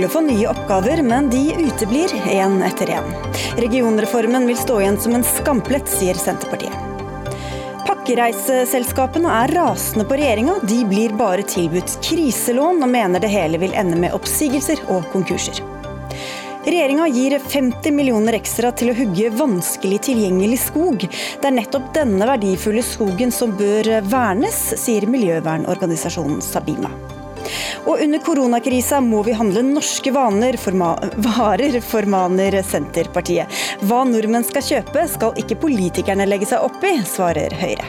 skulle få nye oppgaver, men de uteblir én etter én. Regionreformen vil stå igjen som en skamplett, sier Senterpartiet. Pakkereiseselskapene er rasende på regjeringa. De blir bare tilbudt kriselån, og mener det hele vil ende med oppsigelser og konkurser. Regjeringa gir 50 millioner ekstra til å hugge vanskelig tilgjengelig skog. Det er nettopp denne verdifulle skogen som bør vernes, sier miljøvernorganisasjonen Sabima. Og under koronakrisa må vi handle norske vaner forma varer, formaner Senterpartiet. Hva nordmenn skal kjøpe, skal ikke politikerne legge seg opp i, svarer Høyre.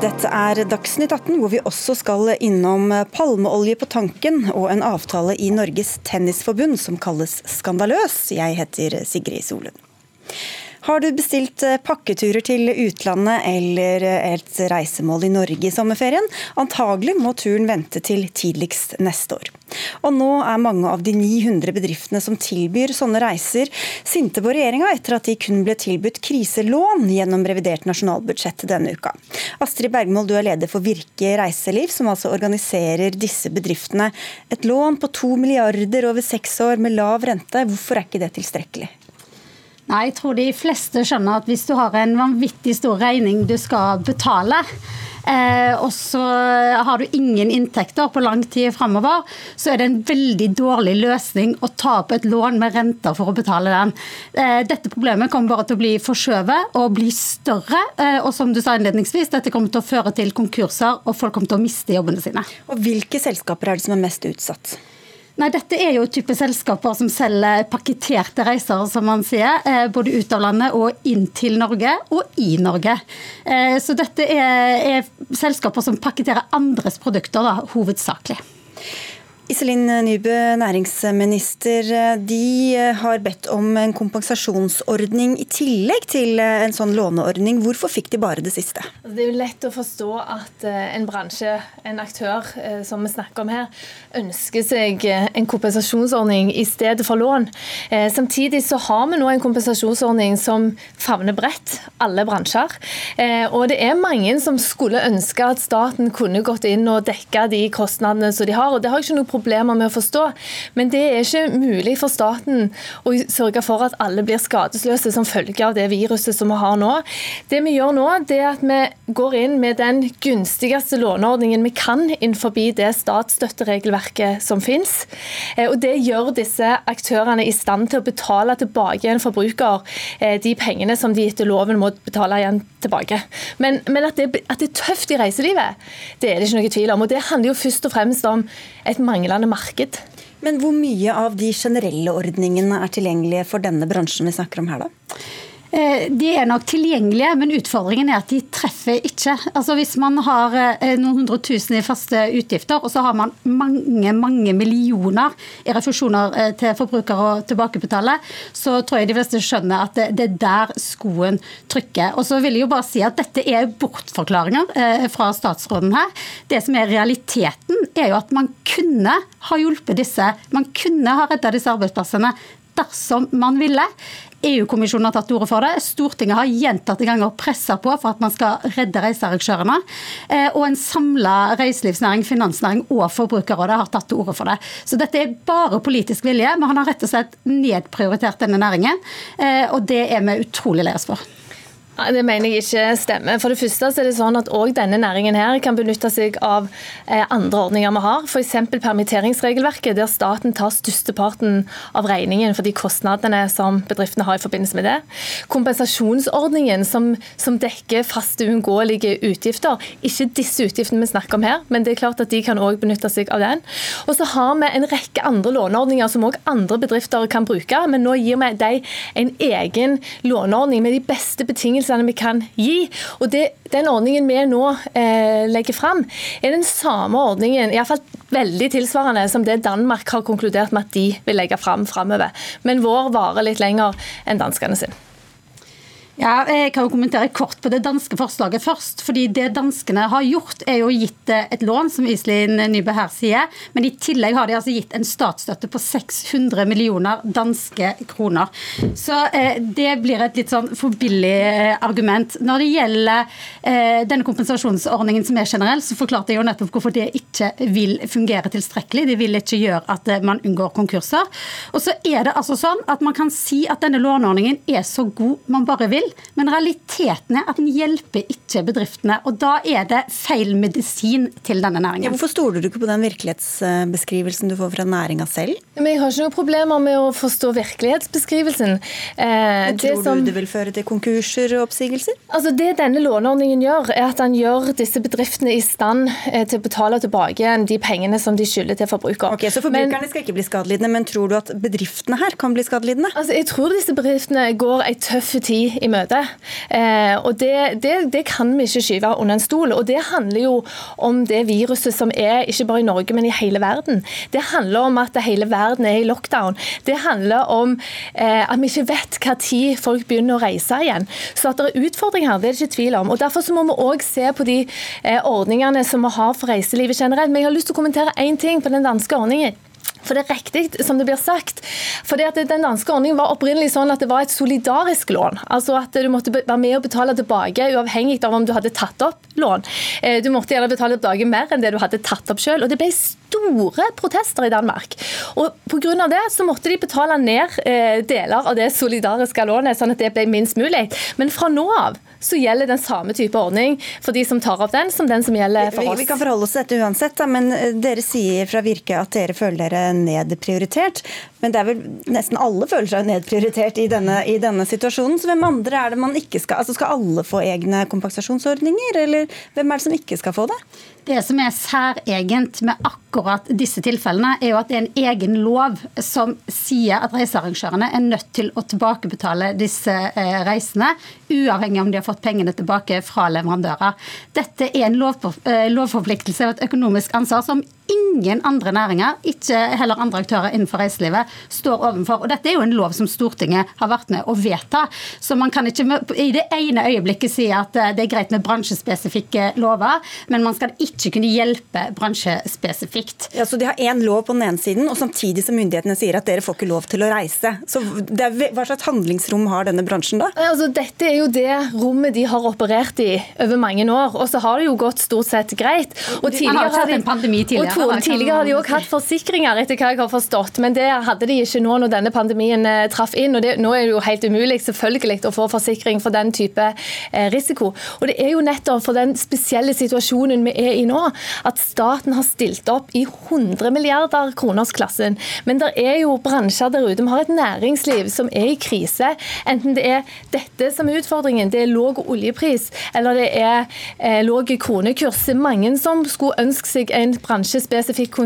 Dette er Dagsnytt 18, hvor vi også skal innom palmeolje på tanken og en avtale i Norges Tennisforbund som kalles skandaløs. Jeg heter Sigrid Solund. Har du bestilt eh, pakketurer til utlandet eller eh, et reisemål i Norge i sommerferien? Antagelig må turen vente til tidligst neste år. Og nå er mange av de 900 bedriftene som tilbyr sånne reiser, sinte på regjeringa etter at de kun ble tilbudt kriselån gjennom revidert nasjonalbudsjett denne uka. Astrid Bergmål, du er leder for Virke reiseliv, som altså organiserer disse bedriftene. Et lån på to milliarder over seks år med lav rente, hvorfor er ikke det tilstrekkelig? Nei, jeg tror de fleste skjønner at hvis du har en vanvittig stor regning du skal betale, eh, og så har du ingen inntekter på lang tid framover, så er det en veldig dårlig løsning å ta opp et lån med renter for å betale den. Eh, dette problemet kommer bare til å bli forskjøvet og bli større. Eh, og som du sa innledningsvis, dette kommer til å føre til konkurser, og folk kommer til å miste jobbene sine. Og Hvilke selskaper er det som er mest utsatt? Nei, Dette er jo type selskaper som selger pakketerte reiser, som man sier. Eh, både ut av landet og inn til Norge, og i Norge. Eh, så dette er, er selskaper som pakketterer andres produkter, da, hovedsakelig. Iselin Nybø, næringsminister. De har bedt om en kompensasjonsordning i tillegg til en sånn låneordning. Hvorfor fikk de bare det siste? Altså, det er jo lett å forstå at eh, en bransje, en aktør eh, som vi snakker om her, ønsker seg eh, en kompensasjonsordning i stedet for lån. Samtidig så har vi nå en kompensasjonsordning som favner bredt, alle bransjer. Og det er mange som skulle ønske at staten kunne gått inn og dekka de kostnadene som de har. og det har ikke noe problem problemer med å forstå. Men det er ikke mulig for staten å sørge for at alle blir skadesløse som følge av det viruset som vi har nå. Det vi gjør nå, det er at vi går inn med den gunstigste låneordningen vi kan innenfor det statsstøtteregelverket som finnes. Eh, og Det gjør disse aktørene i stand til å betale tilbake igjen forbruker eh, de pengene som de etter loven må betale igjen tilbake. Men, men at, det, at, det, er tøft i reiselivet, det er det ikke noe tvil om. og Det handler jo først og fremst om et manglende marked. Men hvor mye av de generelle ordningene er tilgjengelige for denne bransjen vi snakker om her, da? Eh, de er nok tilgjengelige, men utfordringen er at de treffer ikke. Altså Hvis man har eh, noen hundre tusen i faste utgifter, og så har man mange mange millioner i refusjoner eh, til forbrukere å tilbakebetale, så tror jeg de fleste skjønner at det, er der skoen trykker. Og så vil jeg jo bare si at Dette er bortforklaringer fra statsråden her. Det som er realiteten, er jo at man kunne ha hjulpet disse. Man kunne ha redda disse arbeidsplassene dersom man ville. EU-kommisjonen har tatt til orde for det. Stortinget har gjentatte ganger pressa på for at man skal redde reisearrangørene. Eh, og en samla reiselivsnæring, finansnæring og Forbrukerrådet har tatt til orde for det. Så dette er bare politisk vilje. Men han har rett og slett nedprioritert denne næringen. Eh, og det er vi utrolig lei oss for. Det mener jeg ikke stemmer. For det første så er det sånn at òg denne næringen her kan benytte seg av eh, andre ordninger vi har. F.eks. permitteringsregelverket, der staten tar størsteparten av regningen for de kostnadene som bedriftene har i forbindelse med det. Kompensasjonsordningen som, som dekker faste, uunngåelige utgifter. Ikke disse utgiftene vi snakker om her, men det er klart at de kan òg benytte seg av den. Og så har vi en rekke andre låneordninger som òg andre bedrifter kan bruke, men nå gir vi dem en egen låneordning med de beste betingelsene ytelsene vi kan gi. Og det, Den ordningen vi nå eh, legger fram, er den samme ordningen, iallfall veldig tilsvarende som det Danmark har konkludert med at de vil legge fram framover. Men vår varer litt lenger enn danskene sin. Ja, jeg kan jo kommentere kort på det danske forslaget først. fordi Det danskene har gjort, er jo gitt eh, et lån, som Iselin Nybø her sier. Men i tillegg har de altså gitt en statsstøtte på 600 millioner danske kroner. Så eh, det blir et litt sånn for billig eh, argument. Når det gjelder eh, denne kompensasjonsordningen som er generell, så forklarte jeg jo nettopp hvorfor det ikke vil fungere tilstrekkelig. Det vil ikke gjøre at eh, man unngår konkurser. Og så er det altså sånn at man kan si at denne låneordningen er så god man bare vil men realiteten er at den hjelper ikke bedriftene. Og da er det feil medisin til denne næringen. Ja, hvorfor stoler du ikke på den virkelighetsbeskrivelsen du får fra næringa selv? Men jeg har ikke noen problemer med å forstå virkelighetsbeskrivelsen. Eh, tror som, du det vil føre til konkurser og oppsigelser? Altså Det denne låneordningen gjør, er at den gjør disse bedriftene i stand eh, til å betale tilbake igjen de pengene som de skylder til forbruker. Ok, Så forbrukerne men, skal ikke bli skadelidende, men tror du at bedriftene her kan bli skadelidende? Altså Jeg tror disse bedriftene går ei tøff tid i møte møte. Eh, og det, det, det, kan vi ikke skyve under en stol. Og det handler jo om det viruset som er ikke bare i Norge, men i hele verden. Det handler om at hele verden er i lockdown. Det handler om eh, at vi ikke vet hva tid folk begynner å reise igjen. Så at det er utfordringer her, det er det ikke tvil om. Og Derfor så må vi òg se på de eh, ordningene som vi har for reiselivet generelt. Men jeg har lyst til å kommentere én ting på den danske ordningen. For det er riktig som det blir sagt. For det at Den danske ordningen var opprinnelig sånn at det var et solidarisk lån. Altså at du måtte være med og betale tilbake uavhengig av om du hadde tatt opp lån. Eh, du måtte gjerne betale tilbake mer enn det du hadde tatt opp selv. Og det ble store protester i Danmark. Og Pga. det så måtte de betale ned eh, deler av det solidariske lånet, sånn at det ble minst mulig. Men fra nå av så gjelder den samme type ordning for de som tar opp den, som den som gjelder for oss. Vi, vi kan forholde oss til dette uansett, men eh, dere sier fra Virke at dere føler dere nedprioritert. Men det er vel nesten alle føler seg nedprioritert i denne, i denne situasjonen. Så hvem andre er det man ikke skal Altså Skal alle få egne kompensasjonsordninger, eller hvem er det som ikke skal få det? Det som er særegent med akkurat disse tilfellene, er jo at det er en egen lov som sier at reisearrangørene er nødt til å tilbakebetale disse eh, reisene, uavhengig om de har fått pengene tilbake fra leverandører. Dette er en eh, lovforpliktelse og et økonomisk ansvar som ingen andre næringer, ikke heller andre aktører innenfor reiselivet, står overfor. Og dette er jo en lov som Stortinget har vært med å vedta. Så man kan ikke i det ene øyeblikket si at eh, det er greit med bransjespesifikke lover, men man skal ikke kunne hjelpe bransjespesifikt. Ja, så De har én lov på den ene siden, og samtidig som myndighetene sier at dere får ikke lov til å reise. Så er, Hva slags handlingsrom har denne bransjen da? Altså, dette er jo det rommet de har operert i over mange år, og så har det jo gått stort sett greit. Og tidligere har hatt en pandemi tidligere. Tidligere har de òg hatt forsikringer, etter hva jeg har forstått, men det hadde de ikke nå når denne pandemien eh, traff inn. og det, Nå er det jo helt umulig selvfølgelig å få forsikring for den type eh, risiko. Og Det er jo nettopp for den spesielle situasjonen vi er i nå, at staten har stilt opp i 100 milliarder kroners-klassen. Men det er jo bransjer der ute. Vi har et næringsliv som er i krise. Enten det er dette som er utfordringen, det er låg oljepris, eller det er eh, låg kronekurs. Mange som skulle ønske seg en bransje spesifikk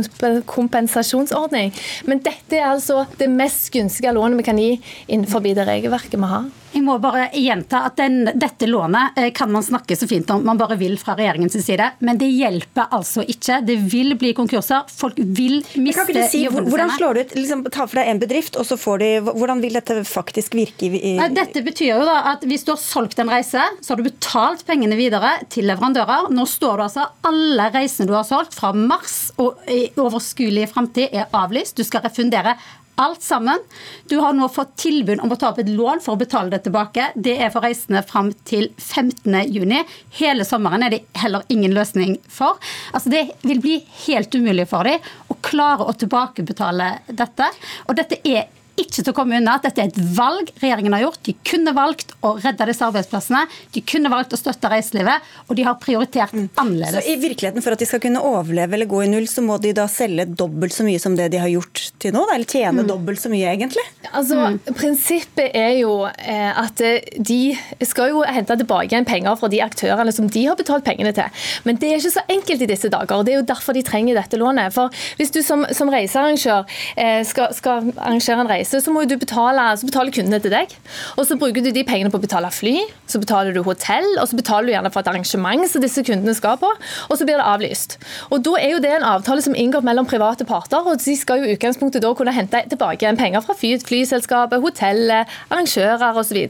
kompensasjonsordning. Men dette er altså det mest gunstige lånet vi kan gi innenfor det regelverket vi har. Jeg må bare gjenta at den, dette lånet eh, kan man snakke så fint om man bare vil fra regjeringens side, men det hjelper altså ikke. Det vil bli konkurser. Folk vil miste kan si, jobbene Hvordan slår du ut? Liksom, ta for deg en bedrift, og så får de Hvordan vil dette faktisk virke? I, dette betyr jo da at hvis du har solgt en reise, så har du betalt pengene videre til leverandører. Nå står du altså alle reisene du har solgt fra mars og i overskuelig framtid er avlyst. Du skal refundere alt sammen. Du har nå fått tilbud om å ta opp et lån for å betale det tilbake. Det er for reisende fram til 15.6. Hele sommeren er det heller ingen løsning for. Altså Det vil bli helt umulig for dem å klare å tilbakebetale dette. Og dette er ikke til å komme unna at dette er et valg regjeringen har gjort. De kunne valgt å redde disse arbeidsplassene, de kunne valgt å støtte reiselivet, og de har prioritert mm. annerledes. Så i virkeligheten, For at de skal kunne overleve eller gå i null, så må de da selge dobbelt så mye som det de har gjort til nå? Eller tjene mm. dobbelt så mye, egentlig? Altså, mm. Prinsippet er jo eh, at eh, de skal jo hente tilbake igjen penger fra de aktørene som de har betalt pengene til. Men det er ikke så enkelt i disse dager. og Det er jo derfor de trenger dette lånet. For Hvis du som, som reisearrangør eh, skal, skal arrangere en reise reiser, så må du betale, så betaler kundene til deg. Og så bruker du de pengene på å betale fly, så betaler du hotell, og så betaler du gjerne for et arrangement som disse kundene skal på, og så blir det avlyst. Og Da er jo det en avtale som inngått mellom private parter, og de skal jo i utgangspunktet da kunne hente tilbake igjen penger fra fly, flyselskapet, hotellet, arrangører osv.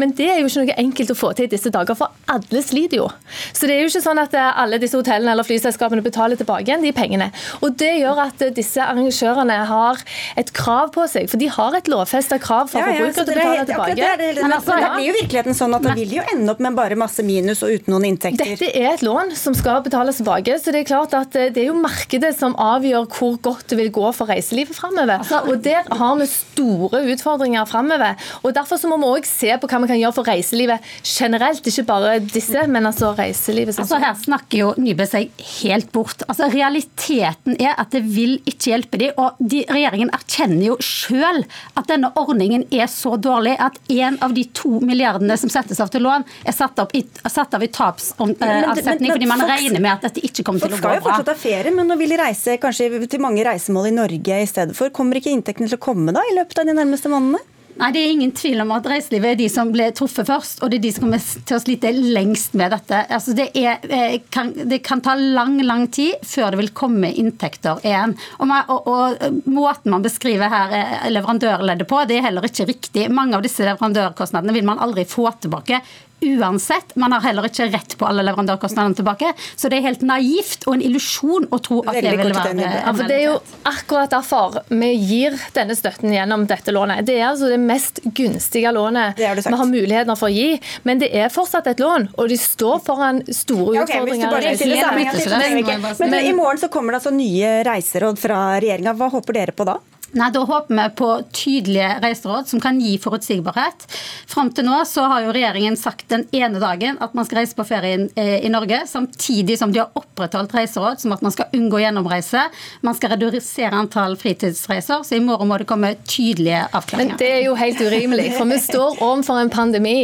Men det er jo ikke noe enkelt å få til i disse dager, for alle sliter jo. Så det er jo ikke sånn at eh, alle disse hotellene eller flyselskapene betaler tilbake igjen de pengene. Og Det gjør at disse arrangørene har et krav på seg, for de har et lovfesta krav for ja, ja, forbruker til å betale tilbake. Det, det, det, altså, det, blir jo virkeligheten sånn at det vil jo ende opp med bare masse minus og uten noen inntekter. Dette er et lån som skal betales tilbake, så det er klart at eh, det er jo markedet som avgjør hvor godt det vil gå for reiselivet framover. Altså, og der har vi store utfordringer framover. Og derfor så må vi òg se på hva vi kan gjøre for reiselivet generelt, ikke bare disse, men altså reiselivet. Altså Her snakker jo Nybø seg helt bort. Altså Realiteten er at det vil ikke hjelpe dem. Og de, regjeringen erkjenner jo sjøl at denne ordningen er så dårlig at en av de to milliardene som settes av til lån, er satt, i, satt av i tapsavsetning fordi man regner med at dette ikke kommer til å gå bra. Folk skal jo fortsatt ha ferie, men nå vil de reise kanskje til mange reisemål i Norge i stedet for. Kommer ikke inntektene til å komme da i løpet av de nærmeste månedene? Nei, Det er ingen tvil om at reiselivet er de som ble truffet først, og det er de som kommer til å slite lengst med dette. Altså det, er, eh, kan, det, kan, ta lang lang tid før det vil komme inntekter igjen. Og, og, og Måten man beskriver her eh, leverandørleddet på, det er heller ikke riktig. Mange av disse leverandørkostnadene vil man aldri få tilbake uansett. Man har heller ikke rett på alle leverandørkostnadene tilbake. Så det er helt naivt og en illusjon å tro at det vil være ja, Det er jo akkurat derfor vi gir denne støtten gjennom dette lånet. Det er altså det mest gunstige lånet vi har muligheter for å gi. Men det er fortsatt et lån, og de står foran store okay, utfordringer. Men i morgen så kommer det altså nye reiseråd fra regjeringa. Hva håper dere på da? Nei, Da håper vi på tydelige reiseråd som kan gi forutsigbarhet. Fram til nå så har jo regjeringen sagt den ene dagen at man skal reise på ferie eh, i Norge, samtidig som de har opprettholdt reiseråd som at man skal unngå gjennomreise. Man skal redusere antall fritidsreiser, så i morgen må det komme tydelige avklaringer. Men det er jo helt urimelig, for vi står overfor en pandemi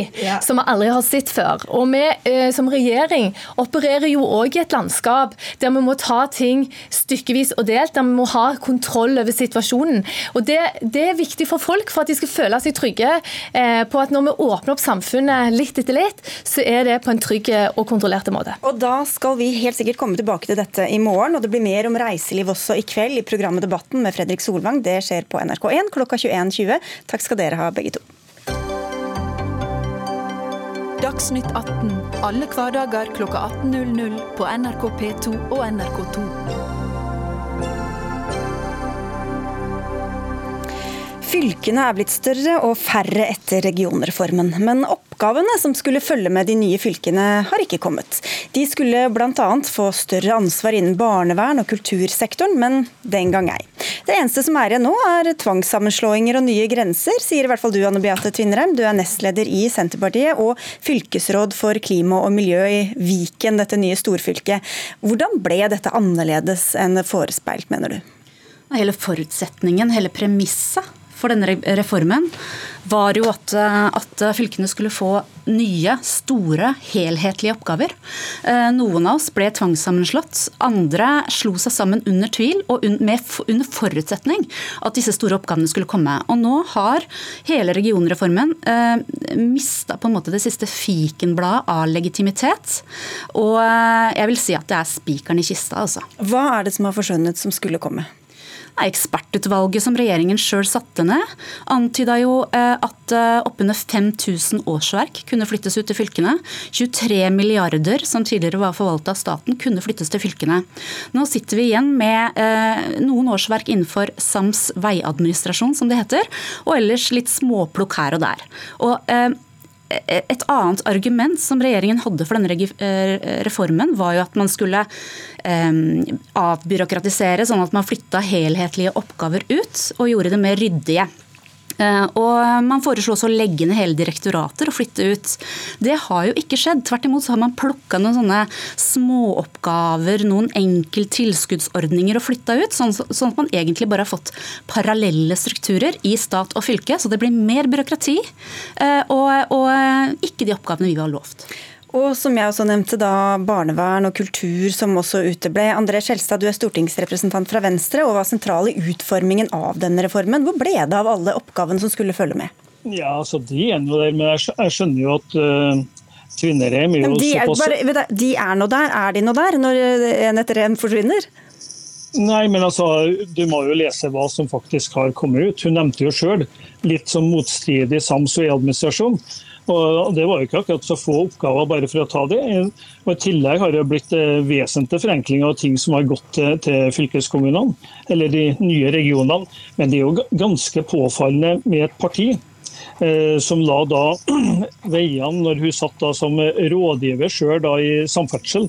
som vi aldri har sett før. Og vi eh, som regjering opererer jo òg i et landskap der vi må ta ting stykkevis og delt, der vi må ha kontroll over situasjonen. Og det, det, er viktig for folk for at de skal føle seg trygge eh, på at når vi åpner opp samfunnet litt etter litt, så er det på en trygg og kontrollert måte. Og Da skal vi helt sikkert komme tilbake til dette i morgen, og det blir mer om reiseliv også i kveld i programmet Debatten med Fredrik Solvang. Det skjer på NRK1 klokka 21.20. Takk skal dere ha, begge to. Dagsnytt 18 alle hverdager klokka 18.00 på NRK P2 og NRK2. Fylkene er blitt større og færre etter regionreformen. Men oppgavene som skulle følge med de nye fylkene, har ikke kommet. De skulle bl.a. få større ansvar innen barnevern og kultursektoren, men den gang ei. Det eneste som er igjen nå, er tvangssammenslåinger og nye grenser, sier i hvert fall du, Anne Beate Tvinnerheim. Du er nestleder i Senterpartiet og fylkesråd for klima og miljø i Viken, dette nye storfylket. Hvordan ble dette annerledes enn forespeilt, mener du? Hele forutsetningen, hele premisset for denne reformen, var jo at, eh, at, fylkene skulle få nye, store, helhetlige oppgaver. Eh, noen av oss ble tvangssammenslått. Andre slo seg sammen under tvil og under forutsetning at disse store oppgavene skulle komme. Og nå har hele regionreformen eh, mista på en måte det siste fikenbladet av legitimitet. Og jeg vil si at det er spikeren i kista, altså. Hva er det som har forsvunnet som skulle komme? Ekspertutvalget som regjeringen sjøl satte ned, antyda jo eh, at eh, oppunder 5000 årsverk kunne flyttes ut til fylkene. 23 milliarder som tidligere var forvalta av staten, kunne flyttes til fylkene. Nå sitter vi igjen med eh, noen årsverk innenfor sams veiadministrasjon, som det heter, og ellers litt småplukk her og der. Og et annet argument som regjeringen hadde for denne reformen, var jo at man skulle Eh, avbyråkratisere, sånn at man flytta helhetlige oppgaver ut og gjorde det mer ryddige. Eh, og Man foreslo også å legge ned hele direktorater og flytte ut. Det har jo ikke skjedd. Tvert imot så har man plukka noen sånne småoppgaver, noen enkel tilskuddsordninger og flytta ut. Sånn, sånn, at man egentlig bare har fått parallelle strukturer i stat og fylke. Så det blir mer byråkrati eh, og, ikke de oppgavene vi har lovt. Og som jeg også nevnte, da barnevern og kultur som også uteble. André Skjelstad, du er stortingsrepresentant fra Venstre og var sentral i utformingen av denne reformen. Hvor ble det av alle oppgavene som skulle følge med? Ja, altså De er nå der, men jeg skjønner jo at uh, Tvinnereim er jo de er, såpass bare, De er nå der. Er de nå der når en etter en forsvinner? Nei, men altså, Du må jo lese hva som faktisk har kommet ut. Hun nevnte jo sjøl litt som motstridig sams- og e-administrasjon. Og Det var jo ikke akkurat så få oppgaver bare for å ta det. Og I tillegg har det blitt eh, vesentlige forenklinger av ting som har gått til, fylkeskommunene, eller de nye regionene. Men det er jo ganske påfallende med et parti eh, som la da veiene, når hun satt da som rådgiver sjøl i samferdsel,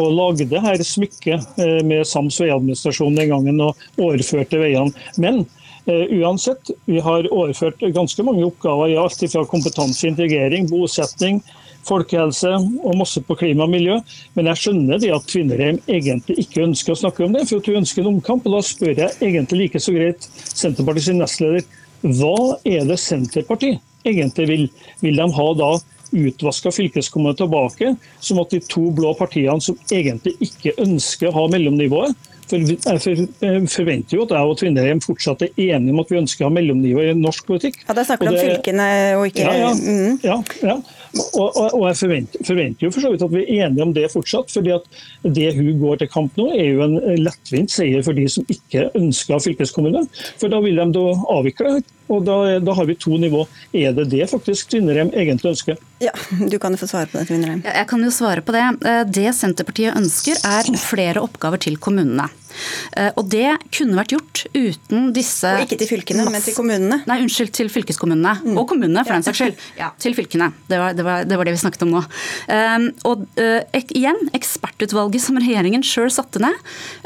og lagde her smykket eh, med sams veiadministrasjon den gangen og overførte veiene. Uansett, vi har overført ganske mange oppgaver i alt fra kompetanse, integrering, bosetning, folkehelse og masse på klima og miljø. Men jeg skjønner det at Tvinnereim egentlig ikke ønsker å snakke om det, for hun ønsker en omkamp. og Da spør jeg egentlig like så greit Senterpartiets nestleder hva er det Senterpartiet egentlig vil? Vil de ha da utvaska fylkeskommunen tilbake, som at de to blå partiene som egentlig ikke ønsker å ha mellomnivået, forventer jo at jeg og Tvinnereim fortsatt er enige om at vi ønsker å ha mellomnivå i norsk politikk. Ja, Da snakker du om fylkene og ikke ja, ja, mm. ja, ja. Og, og, og, jeg forventer, forventer, jo for så vidt at vi er enige om det fortsatt. fordi at det hun går til kamp nå, er jo en lettvint seier for de som ikke ønsker fylkeskommune. For da vil de da avvikle og da, da, har vi to nivå. Er det det faktisk Tvinnereim egentlig ønsker? Ja, Du kan jo få svare på det, Tvinnereim. Ja, jeg kan jo svare på det. Eh, det Senterpartiet ønsker er flere oppgaver til kommunene. Eh, og det kunne vært gjort uten disse Og ikke til fylkene, men til kommunene? Nei, unnskyld, til fylkeskommunene. Mm. Og kommunene, for den saks skyld. Ja, til fylkene. Det var det, var, det var det, vi snakket om nå. Um, og uh, igjen, ekspertutvalget som regjeringen sjøl satte ned,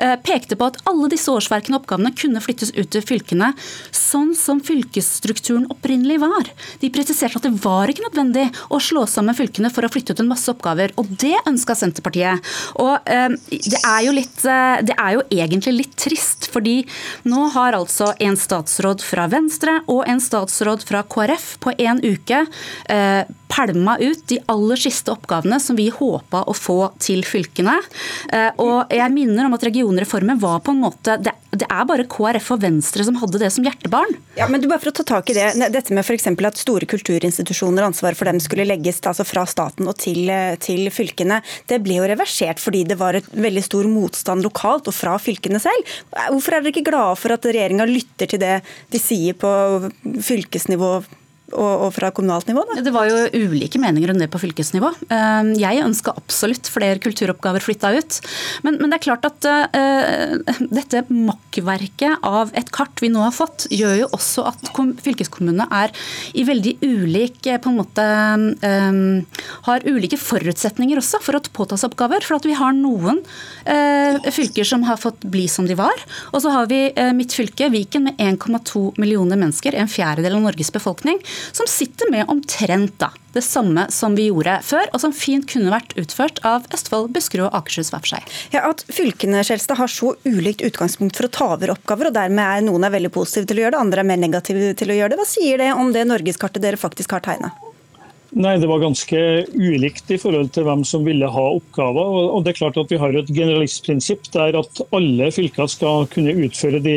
uh, pekte på at alle disse årsverkene og oppgavene kunne flyttes ut til fylkene, sånn som fylkesstrukturen opprinnelig var. De presiserte at det var ikke nødvendig å slå sammen fylkene for å flytte ut en masse oppgaver, og det ønska Senterpartiet. Og um, det er jo litt det er jo egentlig litt trist, fordi nå har altså en statsråd fra Venstre og en statsråd fra KrF på en uke eh, pælma ut de aller siste oppgavene som vi håpa å få til fylkene. Eh, og jeg minner om at regionreformen var på en måte det, det er bare KrF og Venstre som hadde det som hjertebarn. Ja, men du bare for å ta tak i det, Dette med f.eks. at store kulturinstitusjoner, ansvaret for dem skulle legges altså fra staten og til, til fylkene, det ble jo reversert fordi det var et veldig stor motstand lokalt og fra fylkene selv. Hvorfor er dere ikke glade for at regjeringa lytter til det de sier på fylkesnivå? Og, fra kommunalt nivå? Da? Det var jo ulike meninger om det på fylkesnivå. Ehm, jeg ønska absolutt flere kulturoppgaver flytta ut. Men, men, det er klart at uh, dette makkverket av et kart vi nå har fått, gjør jo også at fylkeskommunene er i veldig ulik eh, på en måte um, har ulike forutsetninger også for å påta seg oppgaver. For at vi har noen uh, fylker som har fått bli som de var. Og så har vi uh, mitt fylke, Viken, med 1,2 millioner mennesker, en fjerdedel av Norges befolkning som sitter med omtrent da, det samme som vi gjorde før, og som fint kunne vært utført av Østfold, Buskerud og Akershus hver for seg. Ja, At fylkene Skjelstad, har så ulikt utgangspunkt for å ta over oppgaver, og dermed er noen er veldig positive til å gjøre det, andre er mer negative til å gjøre det. Hva sier det om det norgeskartet dere faktisk har tegna? Nei, Det var ganske ulikt i forhold til hvem som ville ha oppgaver. og det er klart at Vi har et generalistprinsipp der at alle fylker skal kunne utføre de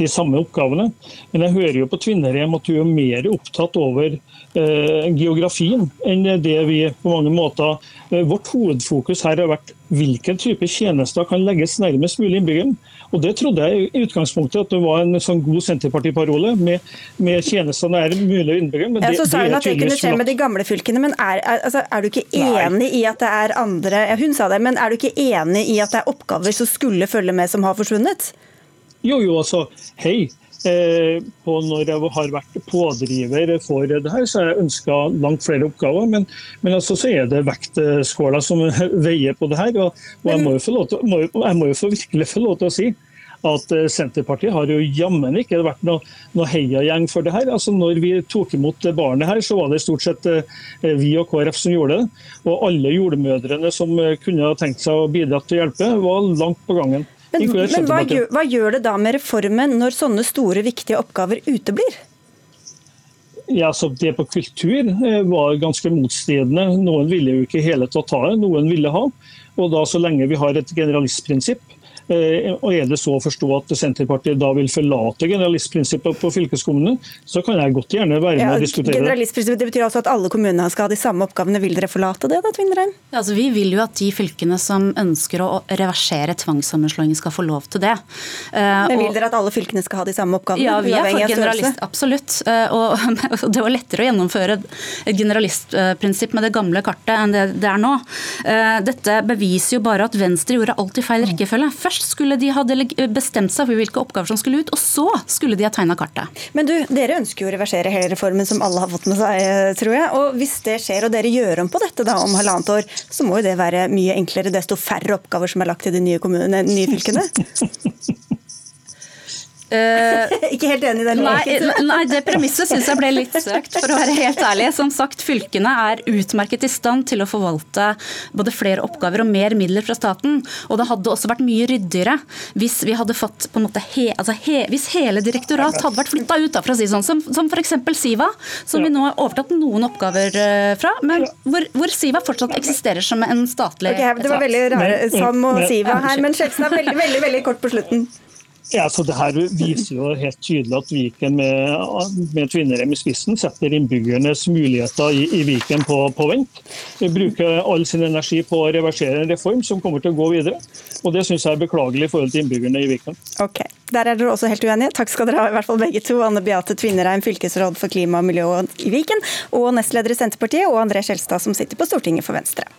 de samme oppgavene. Men jeg hører jo på Tvinnerheim at du er mer opptatt over eh, geografien enn det vi på mange måter eh, Vårt hovedfokus her har vært hvilken type tjenester kan legges nærmest mulig innbyggeren. Og Det trodde jeg i utgangspunktet at det var en sånn god Senterpartiparole med, med tjenester nær mulig innbyggeren. Ja, så sa hun at det kunne skje med de gamle fylkene, men er, er, altså, er du ikke enig Nei. i at det er andre ja, Hun sa det, men er du ikke enig i at det er oppgaver som skulle følge med, som har forsvunnet? Jo, jo, altså, hei. Eh, på når jeg har vært pådriver for det her, så har jeg ønska langt flere oppgaver. Men, men altså, så er det vektskåla som veier på det her. Og, og jeg, må til, må, jeg må jo virkelig få lov til å si at eh, Senterpartiet har jo jammen ikke vært noe, noe heiagjeng for det her. Altså, når vi tok imot barnet her, så var det stort sett eh, vi og KrF som gjorde det. Og alle jordmødrene som kunne ha tenkt seg å bidra til å hjelpe, var langt på gangen. Men, men hva, gjør, hva, gjør, det da med reformen når sånne store, viktige oppgaver uteblir? Ja, så Det på kultur eh, var ganske motstridende. Noen ville jo ikke hele tatt ta det, noen ville ha. Og da Så lenge vi har et generalistprinsipp, og Er det så å forstå at Senterpartiet da vil forlate generalistprinsippet på fylkeskommunene, så kan jeg godt gjerne være med ja, og diskutere det. Generalistprinsippet det betyr altså at alle kommunene skal ha de samme oppgavene. Vil dere forlate det da, Tvinnereim? Ja, altså, vi vil jo at de fylkene som ønsker å reversere tvangssammenslåing skal få lov til det. Uh, Men Vil dere at alle fylkene skal ha de samme oppgavene? Ja, vi er for generalist, absolutt. Uh, og det var lettere å gjennomføre et generalistprinsipp med det gamle kartet enn det det er nå. Dette beviser jo bare at Venstre gjorde alltid feil rekkefølge. Først Først skulle de ha bestemt seg for hvilke oppgaver som skulle ut, og så skulle de ha tegna kartet. Men du, dere ønsker jo å reversere hele reformen, som alle har fått med seg, eh, tror jeg. Og hvis det skjer, og dere gjør om på dette da om halvannet år, så må jo det være mye enklere desto færre oppgaver som er lagt til de nye, kommunene, nye fylkene? Uh, ikke helt enig i den nei, nei, det premisset syns jeg ble litt søkt, for å være helt ærlig. Som sagt, fylkene er utmerket i stand til å forvalte både flere oppgaver og mer midler fra staten. Og det hadde også vært mye ryddigere hvis vi hadde fått på en måte he, altså he, Hvis hele direktorat hadde vært flytta ut, da, for å si sånn, som, som f.eks. Siva, som vi nå har overtatt noen oppgaver eh, fra, men hvor, hvor Siva fortsatt eksisterer som en statlig okay, Det var veldig rare Sam og Siva her, men Skjelsen er veldig, veldig, veldig kort på slutten. Ja, så det her viser jo helt tydelig at Viken med, med Tvinnerem i spissen setter innbyggernes muligheter i, i Viken på, på, vent. Vi bruker all sin energi på å reversere en reform som kommer til å gå videre. Og Det syns jeg er beklagelig i forhold til innbyggerne i Viken. Ok, Der er dere også helt uenige. Takk skal dere ha, i hvert fall begge to. Anne Beate Tvinnereim, fylkesråd for klima og miljø i Viken, og nestleder i Senterpartiet, og André Skjelstad, som sitter på Stortinget for Venstre.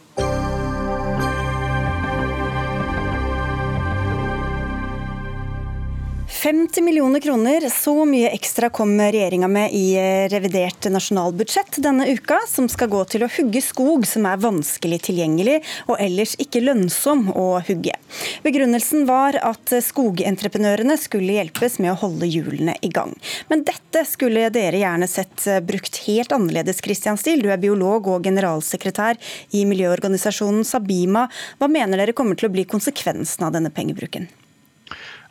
50 millioner kroner, så mye ekstra kom regjeringa med i revidert nasjonalbudsjett denne uka, som skal gå til å hugge skog som er vanskelig tilgjengelig og ellers ikke lønnsom å hugge. Begrunnelsen var at skogentreprenørene skulle hjelpes med å holde hjulene i gang. Men dette skulle dere gjerne sett brukt helt annerledes, Christian Stil. Du er biolog og generalsekretær i miljøorganisasjonen Sabima. Hva mener dere kommer til å bli konsekvensen av denne pengebruken?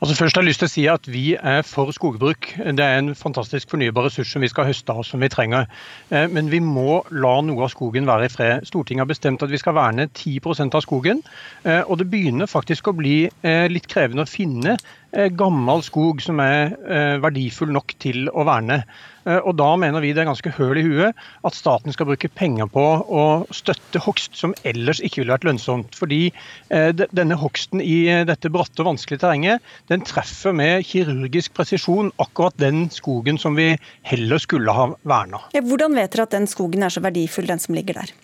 Altså først har jeg lyst til å si at Vi er for skogbruk. Det er en fantastisk fornybar ressurs som vi skal høste av som vi trenger. Eh, men vi må la noe av skogen være i fred. Stortinget har bestemt at vi skal verne 10 av skogen. Eh, og det begynner faktisk å bli eh, litt krevende å finne gammel skog som er verdifull nok til å verne. Eh, og Da mener vi det er ganske høl i huet at staten skal bruke penger på å støtte hogst som ellers ikke ville vært lønnsomt. Fordi eh, denne hogsten i eh, dette bratte og vanskelige terrenget, den treffer med kirurgisk presisjon akkurat den skogen som vi heller skulle ha verna. Hvordan vet dere at den skogen er så verdifull, den som ligger der?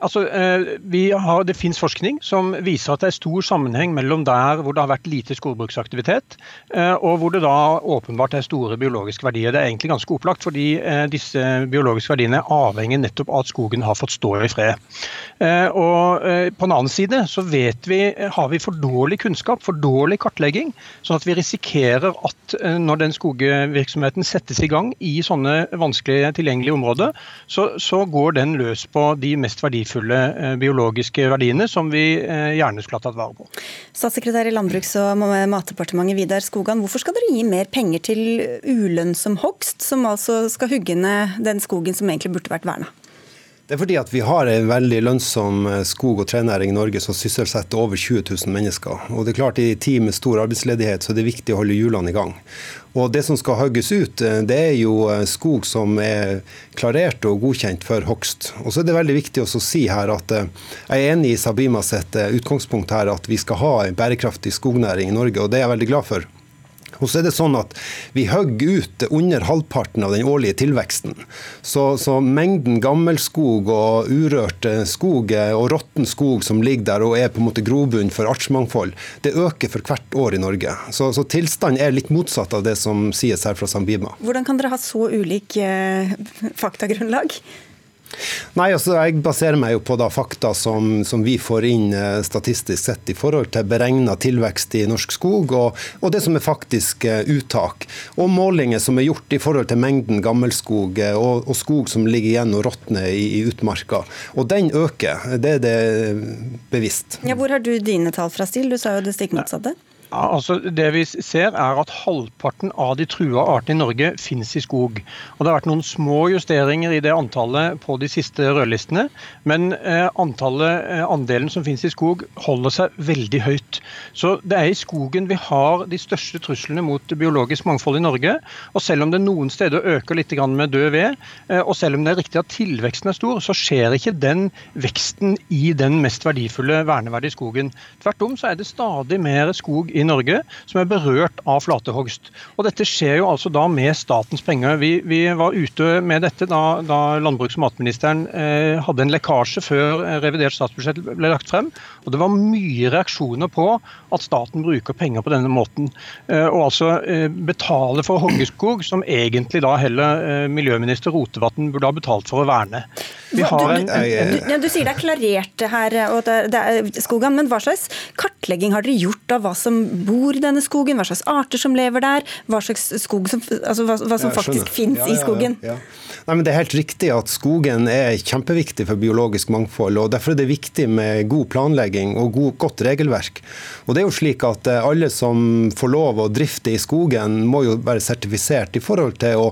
Altså, eh, har, Det finnes forskning som viser at det er stor sammenheng mellom der hvor det har vært lite skogbruksaktivitet, eh, og hvor det da åpenbart er store biologiske verdier. Det er egentlig ganske opplagt, fordi eh, disse biologiske verdiene er avhengig nettopp av at skogen har fått stå i fred. Og På den annen side så vet vi, har vi for dårlig kunnskap, for dårlig kartlegging, sånn at vi risikerer at når den skogvirksomheten settes i gang i sånne vanskelige tilgjengelige områder, så, så går den løs på de mest verdifulle verdifulle eh, biologiske verdiene som vi eh, gjerne skulle ha tatt vare på. Statssekretær i Landbruks- og matdepartementet Vidar Skogan, hvorfor skal dere gi mer penger til ulønnsom hogst, som altså skal hugge ned den skogen som egentlig burde vært verna? Det er fordi at vi har en veldig lønnsom eh, skog- og trenæring i Norge som sysselsetter over 20 000 mennesker. Og det er klart I tid med stor arbeidsledighet så er det viktig å holde hjulene i gang. Og Det som skal hogges ut, eh, det er jo eh, skog som er klarert og godkjent for hogst. Og så er det veldig viktig å si her at Jeg er enig i Sabima sitt utgangspunkt her at vi skal ha en bærekraftig skognæring i Norge, og det er jeg veldig glad for. Og så er det sånn at Vi hogger ut under halvparten av den årlige tilveksten. Så, så mengden gammelskog og urørt skog og råtten skog som ligger der og er på en måte grobunn for artsmangfold, det øker for hvert år i Norge. Så, så tilstanden er litt motsatt av det som sies her fra Sambima. Hvordan kan dere ha så ulik eh, faktagrunnlag? Nei, altså Jeg baserer meg jo på da fakta som, som vi får inn eh, statistisk sett i forhold til beregna tilvekst i norsk skog, og, og det som er faktisk eh, uttak. Og målinger som er gjort i forhold til mengden gammelskog eh, og, og skog som ligger igjen og råtner i, i, utmarka. Og den øker, det er det bevisst. Ja, hvor har du dine tall fra, Stil? Du sa jo det stikk motsatte. Altså det vi ser er at Halvparten av de trua artene i Norge finnes i skog. Og Det har vært noen små justeringer i det antallet på de siste rødlistene, men eh, antallet, eh, andelen som finnes i skog holder seg veldig høyt. Så Det er i skogen vi har de største truslene mot biologisk mangfold i Norge. og Selv om det noen steder øker litt med død ved, eh, og selv om det er riktig at tilveksten er stor, så skjer ikke den veksten i den mest verdifulle verneverdige skogen. Tvert om så er det stadig mer skog i i Norge som er berørt av flatehogst. Og Dette skjer jo altså da med statens penger. Vi, vi var ute med dette da, da landbruks- og matministeren eh, hadde en lekkasje før revidert statsbudsjett ble lagt frem. Og Det var mye reaksjoner på at staten bruker penger på denne måten. Eh, og altså eh, betaler for hoggeskog, som egentlig da heller eh, miljøminister Rotevatn burde ha betalt for å verne. Vi har en, en, du, du, sier det er klarert her, og det, det er skogen, men hva slags kartlegging har dere gjort av hva som bor i denne skogen, hva slags arter som lever der, hva som, altså hva, hva som faktisk finnes ja, ja, ja, i skogen. Nei, men Det er helt riktig at skogen er kjempeviktig for biologisk mangfold. og Derfor er det viktig med god planlegging og god, godt regelverk. Og det er jo slik at eh, Alle som får lov å drifte i skogen, må jo være sertifisert i forhold til å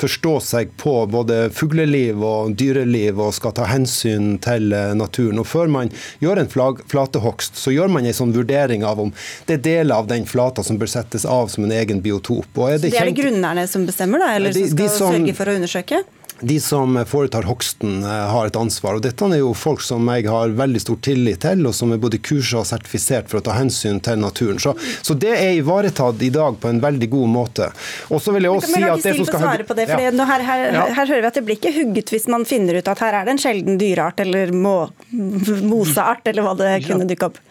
forstå seg på både fugleliv og dyreliv og skal ta hensyn til eh, naturen. Og Før man gjør en flatehogst, så gjør man en sånn vurdering av om det er deler av den flata som bør settes av som en egen biotop. Det, så det er det grunnerne som bestemmer, da, eller de, som skal som, sørge for å undersøke? De som foretar hogsten, eh, har et ansvar. og Dette er jo folk som jeg har veldig stor tillit til, og som er både kursa og sertifisert for å ta hensyn til naturen. Så, så det er ivaretatt i dag på en veldig god måte. Og så vil jeg også si at det som skal svare på det, for ja. her, her, her, her, hører vi at det blir ikke hugget hvis man finner ut at her er det en sjelden dyreart eller må, moseart, eller hva det kunne dukke opp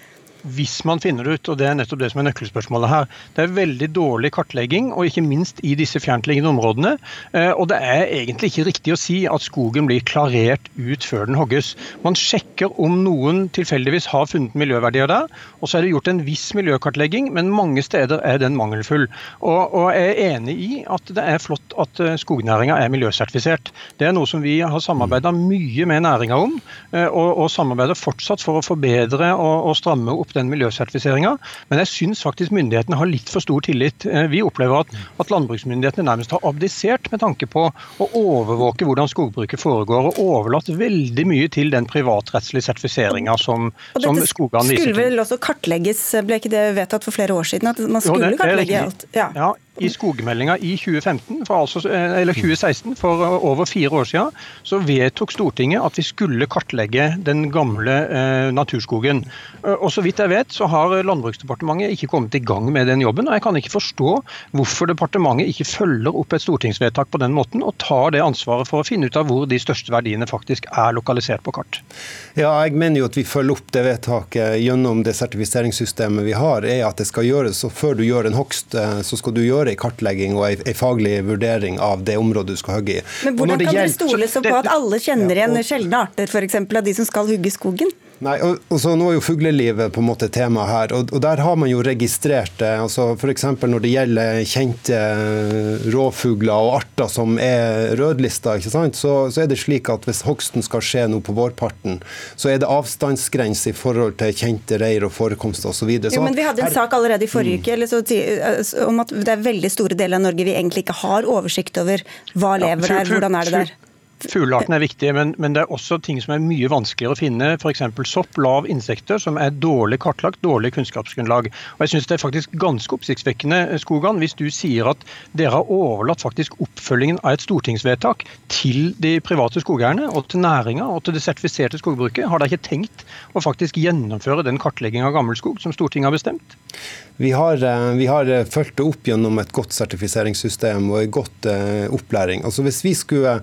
hvis man finner det ut, og det er nettopp det som er nøkkelspørsmålet her. Det er veldig dårlig kartlegging, og ikke minst i disse fjerntliggende områdene. Eh, og det er egentlig ikke riktig å si at skogen blir klarert ut før den hogges. Man sjekker om noen tilfeldigvis har funnet miljøverdier der, og så er det gjort en viss miljøkartlegging, men mange steder er den mangelfull. Og, og jeg er enig i at det er flott at eh, skognæringa er miljøsertifisert. Det er noe som vi har samarbeida mye med næringa om, eh, og, og samarbeider fortsatt for å forbedre og, og stramme opp den miljøsertifiseringa, men jeg syns faktisk myndighetene har litt for stor tillit. Eh, vi opplever at, at landbruksmyndighetene nærmest har abdisert med tanke på å overvåke hvordan skogbruket foregår, og overlatt veldig mye til den privatrettslige sertifiseringa som, som skogene viser til. Skulle vel også kartlegges, ble ikke det vedtatt for flere år siden? At man skulle jo, det, kartlegge alt? Ja. ja i skogmeldinga i 2015, for altså, eller 2016, for over fire år siden, så vedtok Stortinget at vi skulle kartlegge den gamle eh, naturskogen. Og Så vidt jeg vet, så har Landbruksdepartementet ikke kommet i gang med den jobben. og Jeg kan ikke forstå hvorfor departementet ikke følger opp et stortingsvedtak på den måten, og tar det ansvaret for å finne ut av hvor de største verdiene faktisk er lokalisert på kart. Ja, jeg mener jo at vi følger opp det vedtaket gjennom det sertifiseringssystemet vi har, er at det skal gjøres, og før du gjør en hogst, eh, så skal du gjøre en kartlegging og en faglig vurdering av det området du skal hogge i. Men hvordan kan dere stole så på at alle kjenner igjen sjeldne arter, f.eks. av de som skal hugge skogen? Nei, og, og så Nå er jo fuglelivet på en måte tema her. og, og Der har man jo registrert det. altså F.eks. når det gjelder kjente eh, rovfugler og arter som er rødlista, ikke sant? Så, så, er det slik at hvis hogsten skal skje nå på vårparten, så er det avstandsgrense i forhold til kjente reir og forekomster osv. Vi hadde en sak allerede i forrige uke så, eh, om at det er veldig store deler av Norge vi egentlig ikke har oversikt over hva lever der, hvordan er det der? Fugleartene er viktige, men, men, det er også ting som er mye vanskeligere å finne. F.eks. sopp, lav, insekter, som er dårlig kartlagt, dårlig kunnskapsgrunnlag. Og jeg synes Det er faktisk ganske oppsiktsvekkende Skogan, hvis du sier at dere har overlatt faktisk oppfølgingen av et stortingsvedtak til de private skogeierne og til næringa og til det sertifiserte skogbruket. Har dere ikke tenkt å faktisk gjennomføre den kartlegging av gammelskog som Stortinget har bestemt? Vi har, eh, vi har eh, fulgt det opp gjennom et godt sertifiseringssystem og en godt opplæring. Altså hvis vi skulle,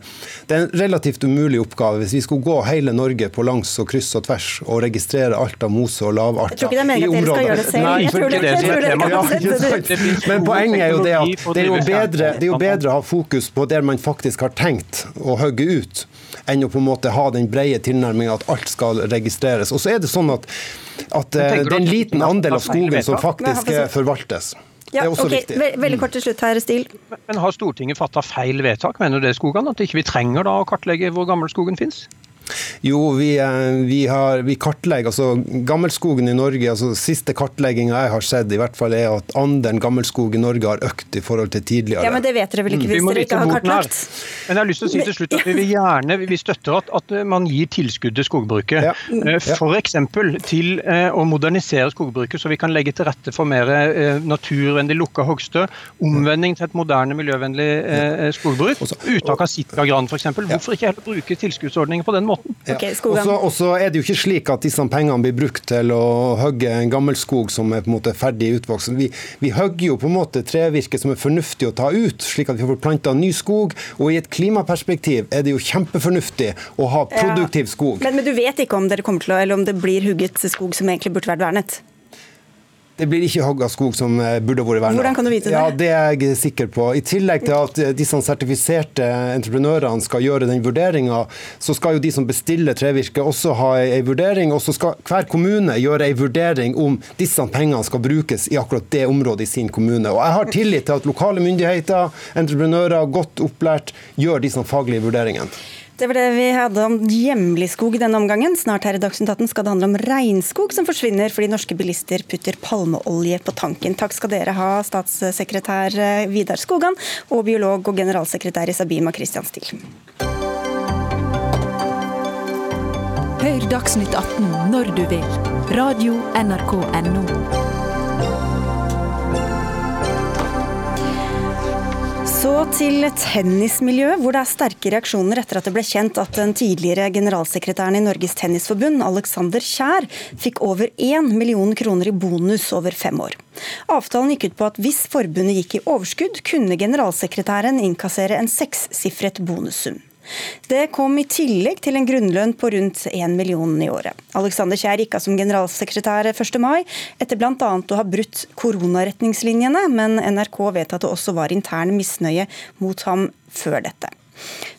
Det en relativt umulig oppgave hvis vi skulle gå hele Norge på langs og kryss og tvers og registrere alt av mose- og lavarter. Jeg tror ikke det er meningen at dere skal gjøre det selv. Nei, jeg tror det, jeg tror det, ja, Men poenget er jo det at det er jo, bedre, det er jo bedre å ha fokus på der man faktisk har tenkt å hogge ut, enn å på en måte ha den brede tilnærminga at alt skal registreres. Og så er det sånn at at eh, det er en liten andel av skogen som faktisk forvaltes. Ja, det er også okay. viktig. Veldig kort til slutt her, Stil. Men Har Stortinget fatta feil vedtak, mener du det, Skogan? At ikke vi trenger da å kartlegge hvor gammel skogen finnes? Jo, vi, eh, vi, har, vi kartlegger altså gammelskogen i Norge. altså Siste kartlegginga jeg har sett, i hvert fall er at andelen gammelskog i Norge har økt i forhold til tidligere. Ja, Men det vet dere vel ikke Mm. Hvis mm. dere ikke har kartlagt? Men jeg har lyst til å si til slutt at vi vil gjerne vi støtter at, at man gir tilskudd til skogbruket. Ja. Eh, F.eks. til eh, å modernisere skogbruket, så vi kan legge til rette for mer naturvennlig lukka hogster. Omvending til et moderne, miljøvennlig skogbruk. Uttak av sitkagran f.eks. Hvorfor ikke heller bruke tilskuddsordninger på den måten? Ok, Og så- er det jo ikke slik at disse pengene blir brukt til å hogge en gammel skog som er på en måte ferdig utvokst. Vi, vi hogger jo på en måte trevirke som er fornuftig å ta ut, slik at vi får planta ny skog. Og i et klimaperspektiv er det jo kjempefornuftig å ha produktiv skog. Men, men du vet ikke om kommer til å, eller om det blir hugget skog som egentlig burde vært vernet? Det blir ikke hogga skog som eh, burde vært verna. Hvordan kan du vite det? Ja, Det er jeg sikker på. I tillegg til at de disse sertifiserte entreprenørene skal gjøre den vurderinga, så skal jo de som bestiller trevirke også ha ei vurdering. Og så skal hver kommune gjøre ei vurdering om disse pengene skal brukes i akkurat det området i sin kommune. Og jeg har tillit til at lokale myndigheter, entreprenører, godt opplært, gjør disse faglige vurderingene. Det var det vi hadde om hjemlig skog denne omgangen. Snart her i Dagsnytt 18 skal det handle om regnskog som forsvinner fordi norske bilister putter palmeolje på tanken. Takk skal dere ha, statssekretær eh, Vidar Skogan og biolog og generalsekretær i Sabima Christian Stil. Hør Dagsnytt 18 når du vil. Radio NRK NO. Så til tennismiljøet, hvor det er sterke reaksjoner etter at det ble kjent at den tidligere generalsekretæren i Norges Tennisforbund, Alexander Kjær, fikk over 1 million kroner i bonus over fem år. Avtalen gikk ut på at hvis forbundet gikk i overskudd, kunne generalsekretæren innkassere en sekssifret bonussum. Det kom i tillegg til en grunnlønn på rundt 1 million i året. Alexander Kjær gikk av som generalsekretær 1. mai, etter bl.a. å ha brutt koronaretningslinjene, men NRK vet at det også var intern misnøye mot ham før dette.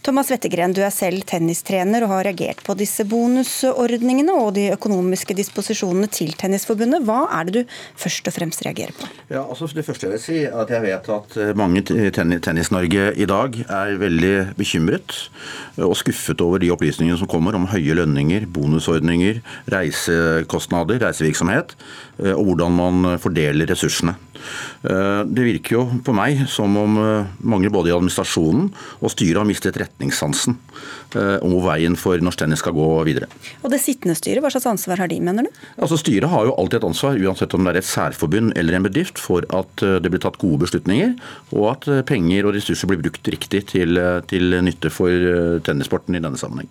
Thomas Wettergren, du er selv tennistrener og har reagert på disse bonusordningene og de økonomiske disposisjonene til Tennisforbundet. Hva er det du først og fremst reagerer på? Ja, altså Det første jeg vil si er at jeg vet at eh, mange i Tennis-Norge i dag er veldig bekymret og skuffet over de opplysningene som kommer om høye lønninger, bonusordninger, reisekostnader, reisevirksomhet, eh, og hvordan man fordeler ressursene. Eh, Det virker jo på meg som om eh, mange både i administrasjonen og styret har mistet retningssansen eh, om hvor veien for norsk tennis skal gå videre. Og det sittende styret, hva slags ansvar har de, mener du? Altså Styret har jo alltid et ansvar, uansett om det er et særforbund eller en bedrift, for at det blir tatt gode beslutninger, og at penger og ressurser blir brukt riktig til, til nytte for tennissporten i denne sammenheng.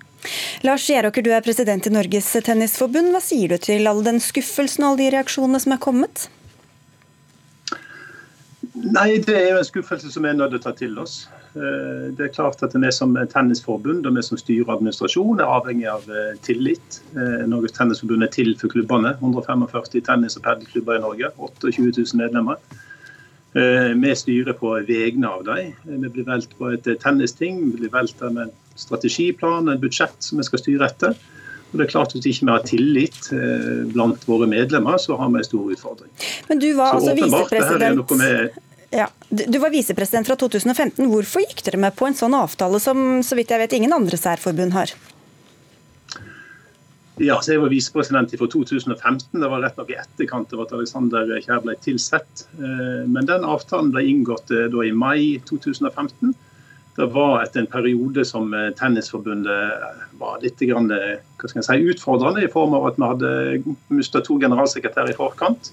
Lars Gjeråker, du er president i Norges Tennisforbund. Hva sier du til all den skuffelsen og alle de reaksjonene som er kommet? Nei, det er jo en skuffelse som vi er nødt til å ta til oss. Eh, Det er klart at Vi som tennisforbund og vi som styrer administrasjon er avhengig av eh, tillit. Eh, Norges Tennisforbund er til for klubbene. 145 tennis- og padelklubber i Norge. 28 000 medlemmer. Vi styrer på vegne av dem. Vi blir valgt på et tennisting. Vi blir valgt av en strategiplan, en budsjett som vi skal styre etter. Og det er klart at Hvis ikke vi har tillit blant våre medlemmer, så har vi en stor utfordring. Men du var Så altså visepresident ja, du var visepresident fra 2015. Hvorfor gikk dere med på en sånn avtale som så vidt jeg vet ingen andre særforbund har? Ja, så Jeg var visepresident fra 2015. Det var rett nok i etterkant av at Alexander Kjær ble tilsett. Eh, Men den avtalen ble inngått eh, i mai 2015. Det var etter en periode som eh, Tennisforbundet var litt grann, si, utfordrende, i form av at vi hadde mista to generalsekretærer i forkant.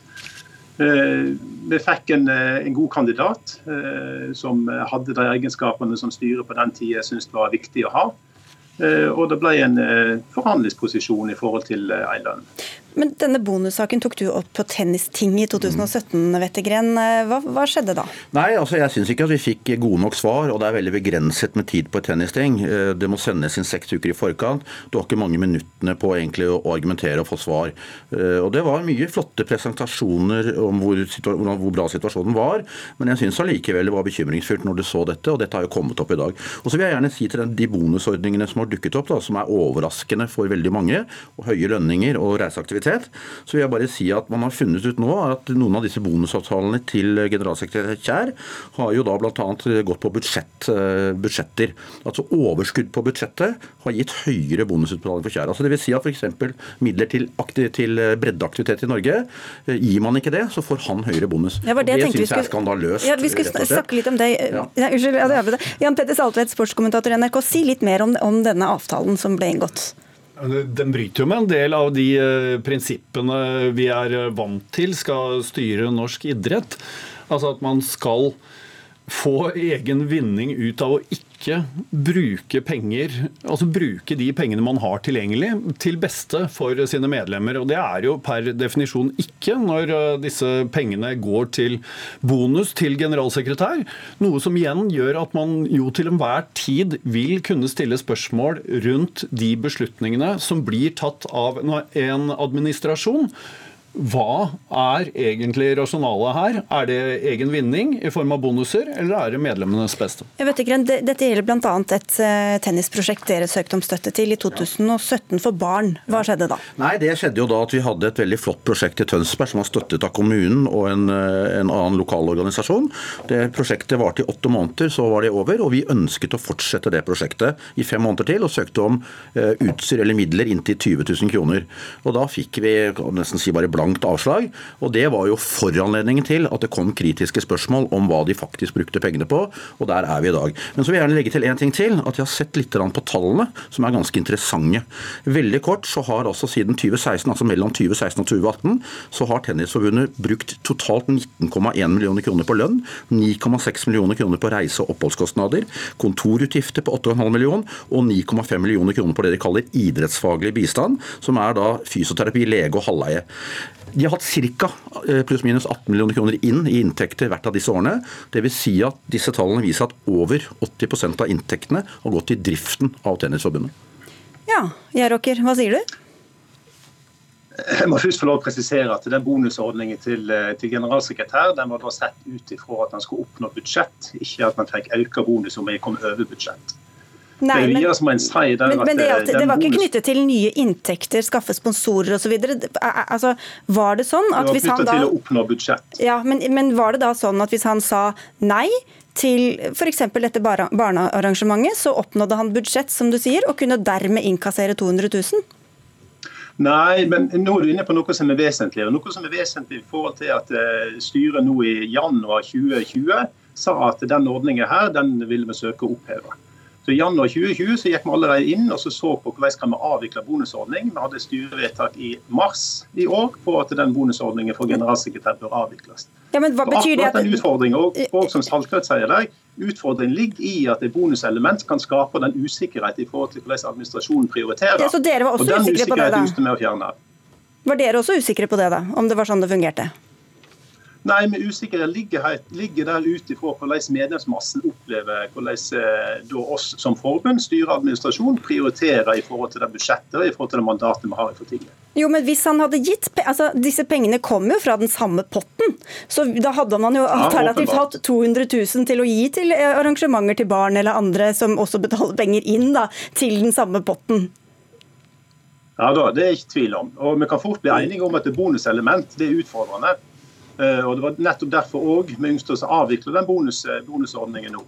Eh, Vi fikk en, eh, en god kandidat eh, som hadde de egenskapene som styret på den tida syntes var viktig å ha. Og det ble en forhandlingsposisjon i forhold til Eiland. Men denne bonussaken tok du opp på Tennistinget i 2017, Wettergren. Eh, Hva, hva skjedde da? Nei, altså jeg syns ikke at vi fikk gode nok svar, og det er veldig begrenset med tid på et tennisting. Eh, Det må sendes inn seks uker i forkant. Du har ikke mange minuttene på egentlig å argumentere og få svar. Eh, Og Det var mye flotte presentasjoner om hvor, hvor bra situasjonen var, men jeg syns allikevel det var bekymringsfullt når du så dette, og dette har jo kommet opp i dag. Og så vil jeg gjerne si til de bonusordningene som har dukket opp, da, som er overraskende for veldig mange, og høye lønninger og reiseaktivitet idrettsaktivitet, så vil jeg bare si at man har funnet ut nå at noen av disse bonusavtalene til generalsekretær Kjær har jo da bl.a. gått på budsjett, eh, budsjetter. Altså overskudd på budsjettet har gitt høyere bonusutbetaling for Kjær. Altså det vil si at f.eks. midler til, til breddeaktivitet i Norge, eh, gir man ikke det, så får han høyere bonus. Ja, det, det syns jeg er skandaløst. Ja, vi skulle snakke litt om det. Ja. Ja, unnskyld, Jan Petter Saltvedt, sportskommentator i NRK. Si litt mer om, om denne avtalen som ble inngått. Den bryter jo med en del av de eh, prinsippene vi er eh, vant til skal styre norsk idrett. Altså at man skal få egen vinning ut av å ikke bruke penger, altså bruke de pengene man har tilgjengelig, til beste for sine medlemmer. Og det er jo per definisjon ikke når eh, disse pengene går til bonus til generalsekretær. Noe som igjen gjør at man jo til enhver tid vil kunne stille spørsmål rundt de beslutningene som blir tatt av en administrasjon hva er egentlig rasjonalet her? Er det egen vinning i form av bonuser, eller er det medlemmenes beste? Jeg vet ikke, Dette gjelder bl.a. et eh, tennisprosjekt dere søkte om støtte til i 2017 for barn. Hva skjedde da? Nei, Det skjedde jo da at vi hadde et veldig flott prosjekt i Tønsberg som var støttet av kommunen og en, eh, en annen lokal organisasjon. Det Prosjektet varte i åtte måneder, så var det over. og Vi ønsket å fortsette det prosjektet i fem måneder til, og søkte om uh, utstyr eller midler inntil 20 000 kroner. Og Da fikk vi nesten si bare blank blankt avslag. og Det var jo foranledningen til at det kom kritiske spørsmål om hva de faktisk brukte pengene på. og Der er vi i dag. Men så vil jeg gjerne legge til en ting til. At jeg har sett litt på tallene, som er ganske interessante. Veldig kort så har altså siden 2016, altså mellom 2016 og 2018, så har Tennisforbundet brukt totalt 19,1 millioner kroner på lønn, 9,6 millioner kroner på reise- og oppholdskostnader, kontorutgifter på 8,5 millioner og 9,5 millioner kroner på det de kaller idrettsfaglig bistand, som er da fysioterapi, lege og halvleie. De har hatt ca. Eh, pluss-minus 18 millioner kroner inn i inntekter hvert av disse årene. Dvs. Si at disse tallene viser at over 80% av inntektene har gått til driften av Tennisforbundet. Ja, Gjeråker, hva sier du? Jeg må først få lov å presisere at den Bonusordningen til, eh, til generalsekretær den var da sett ut ifra at han skulle oppnå budsjett, ikke at man fikk økt bonus om man kom over budsjett. Nei, men, men, men det, at, det, var ikke knyttet til nye inntekter, skaffe sponsorer osv. Altså, var det sånn at hvis han da til å oppnå budsjett. Ja, men, men var det da sånn at hvis han sa nei til f.eks. dette barnearrangementet, så oppnådde han budsjett, som du sier, og kunne dermed innkassere 200 000? Nei, men nå er du inne på noe som er vesentlig. Noe som er vesentlig i forhold til at eh, styret nå i januar 2020 sa at den ordningen her, den ville vi søke å oppheve. Så I januar 2020 så gikk vi allerede inn og så, så på hvordan kan vi avvikle bonusordning. Vi hadde styrevedtak i mars i år på at den bonusordningen for generalsekretær bør avvikles. Ja, men hva betyr det at... En utfordring, og, og som Saltvedt sier der, Utfordringen ligger i at et bonuselement kan skape den usikkerhet i forhold til hvordan administrasjonen prioriterer. Ja, så dere var også og den usikre på det, da? Var dere også usikre på det, da? Om det var sånn det fungerte? Nei, men usikkerhet ligger, ligger der ut ifra hvordan medlemsmassen opplever hvordan da oss som forbund, styre og administrasjon, prioriterer i forhold til det budsjettet og i forhold til det mandatet vi har i for Jo, men hvis han hadde gitt, altså Disse pengene kom jo fra den samme potten. Så da hadde man jo alternativt ja, hatt 200 000 til å gi til eh, arrangementer til barn eller andre som også betaler penger inn da, til den samme potten. Ja da, Det er ikke tvil om. Og Vi kan fort bli enige om at det bonuselement det er utfordrende. Eh, og Det var nettopp derfor også vi ønsket å avvikle den bonus, eh, bonusordningen nå.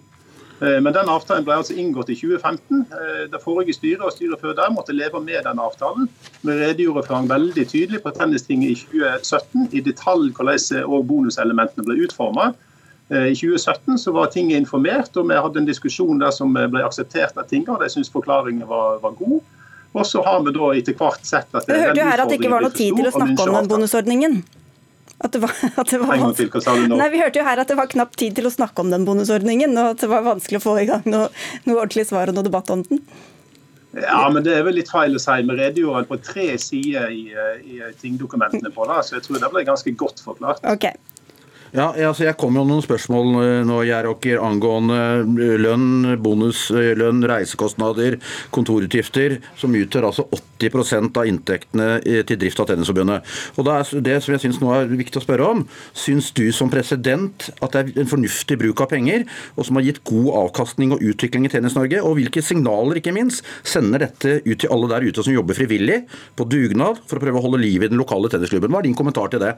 Eh, men den avtalen ble altså inngått i 2015. Det forrige styret og styret før der måtte leve med den avtalen. Vi redegjorde for han veldig tydelig på Tennistinget i 2017 i detalj hvordan bonuselementene ble utformet. I 2017 så var tinget informert, og vi hadde en diskusjon der som ble akseptert av tinget. og Jeg syntes forklaringen var, var god. Og så har vi da etter hvert sett at... det, det hørte jo her at det ikke var noe tid til å snakke om den bonusordningen. At det var, at det var til? Nei, Vi hørte jo her at det var knapt tid til å snakke om den bonusordningen, og at det var vanskelig å få i gang noe, noe ordentlig svar og noe debatt om den. Ja, men det er vel litt feil å si. Vi redegjorde på tre sider i, i tingdokumentene på det, så jeg tror det ble ganske godt forklart. Okay. Ja, altså Jeg kom jo noen spørsmål nå, Gjæråker, angående lønn, bonuslønn, reisekostnader, kontorutgifter, som utgjør altså 80% av inntektene til drift av Tennisforbundet. Og Det er det som jeg synes nå er viktig å spørre om. Syns du som president at det er en fornuftig bruk av penger, og som har gitt god avkastning og utvikling i Tennis-Norge? Og hvilke signaler, ikke minst, sender dette ut til alle der ute som jobber frivillig, på dugnad, for å prøve å holde liv i den lokale tennisklubben? Hva er din kommentar til det?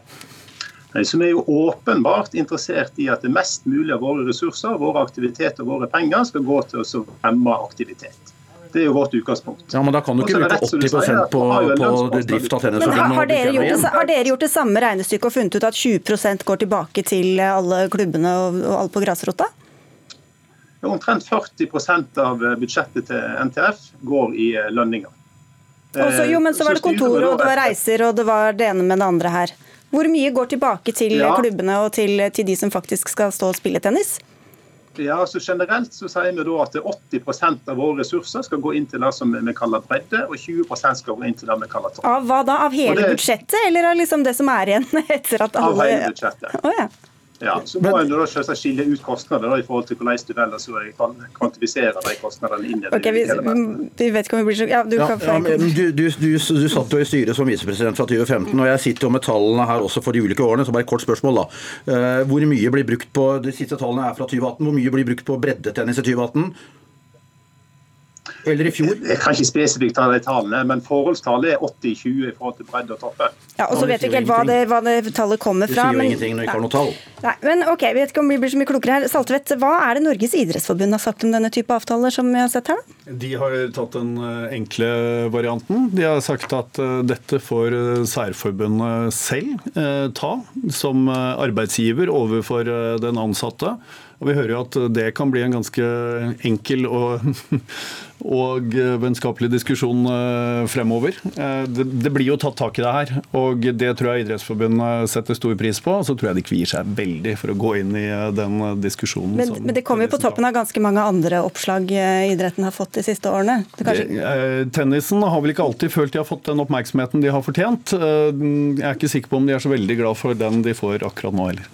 Som er jo åpenbart interessert i at det mest mulig av våre ressurser, våre aktiviteter og våre penger skal gå til å fremme aktivitet. Det er jo vårt utgangspunkt. Ja, Men da kan du ikke bruke 80 på, på drift av tennisforbundet. Har, dere gjort det, har dere gjort det samme regnestykket og funnet ut at 20% går tilbake til alle klubbene og, og alle på grasrota? Omtrent 40% av budsjettet til NTF går i eh, lønninger. Også, jo, men så var det kontor, og det var reiser, og det var det ene med det andre her. Hvor mye går tilbake til ja. klubbene og til, til, de som faktisk skal stå og spille tennis? Ja, altså Generelt så sier vi da at 80% av våre ressurser skal gå inn til det som vi kaller bredde, og 20% skal gå inn til det vi kaller topp. Av hva da? Av hele det, budsjettet, eller av liksom det som er igjen etter at alle Av hele budsjettet. Oh, ja. Ja, så må en selvsagt skille ut kostnader da, i forhold til hvordan du velger så kvantifisere de kostnadene inn i okay, vi, vi, vet ikke om vi blir så ja, du, ja, ja, du, du, du, du, satt jo i styret som visepresident fra 2015, og jeg sitter jo med tallene her også for de ulike årene. så bare et kort spørsmål da. Uh, hvor mye blir brukt på, De siste tallene er fra 2018. Hvor mye blir brukt på breddetennis i 2018? Eller i fjor? Jeg kan ikke spesifikt ta de tallene, men forholdstallet er 80-20 i forhold til bredde og toppe. Ja, og så vet vi ikke helt hva det, hva det tallet kommer fra. Det sier jo men, ingenting når vi ikke har noe tall. Nei, men ok, vi vet ikke om vi blir så mye klokere her. Saltvedt, hva er det Norges idrettsforbund har sagt om denne type avtaler som vi har sett her? da? De har tatt den eh, enkle varianten. De har sagt at eh, dette får eh, særforbundet selv ta som arbeidsgiver overfor den ansatte. Og Vi hører jo at det kan bli en ganske enkel og, og vennskapelig diskusjon eh, fremover. Eh, det, det, blir jo tatt tak i det her, og det tror jeg Idrettsforbundet setter stor pris på. Og så tror jeg de kvier seg veldig for å gå inn i eh, den diskusjonen. Men, men det kommer jo på toppen av ganske mange andre oppslag idretten har fått de siste årene? Det, tennisen har vel ikke alltid følt de har fått den oppmerksomheten de har fortjent. Jeg er ikke sikker på om de er så veldig glad for den de får akkurat nå heller.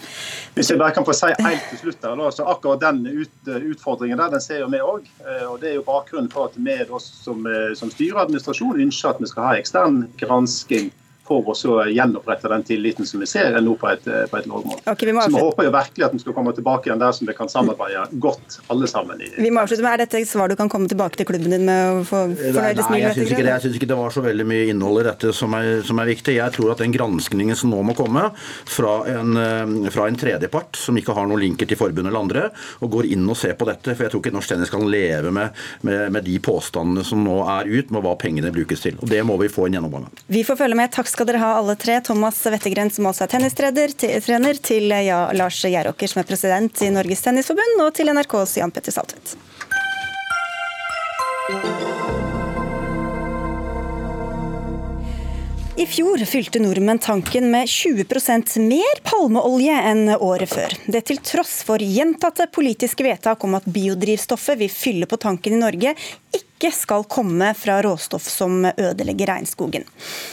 Hvis jeg bare kan få si helt til slutt der, så Akkurat den ut, utfordringen der, den ser jo vi òg. Og det er jo bakgrunnen for at vi som, eh, som styrer og ønsker at vi skal ha ekstern gransking for å så gjenopprette den tilliten som vi ser nå på et, på et lavmål. Okay, vi så vi håper jo virkelig at vi skal komme tilbake igjen der som vi kan samarbeide godt alle sammen. I. Vi må avslutte med, Er dette et svar du kan komme tilbake til klubben din med å få Nei, smil? Jeg syns ikke, det. ikke det var så veldig mye innhold i dette som er, som er, viktig. Jeg tror at den granskningen som nå må komme fra en, eh, fra en tredjepart, som ikke har noen linker til forbundet eller andre, og går inn og ser på dette, for jeg tror ikke norsk tennis kan leve med, med, med de påstandene som nå er ut, med hva pengene brukes til. Og Det må vi få en gjennomgang av. Vi får følge med. Takk skal dere ha alle tre. Thomas Wettergren, som også er tennistrener, til ja, Lars Gjeråker, som er president i Norges Tennisforbund, og til NRKs Jan Petter Saltvedt. I fjor fylte nordmenn tanken med 20% mer palmeolje enn året før. Det til tross for gjentatte politiske vedtak om at biodrivstoffet vi fyller på tanken i Norge, ikke skal komme fra råstoff som ødelegger regnskogen.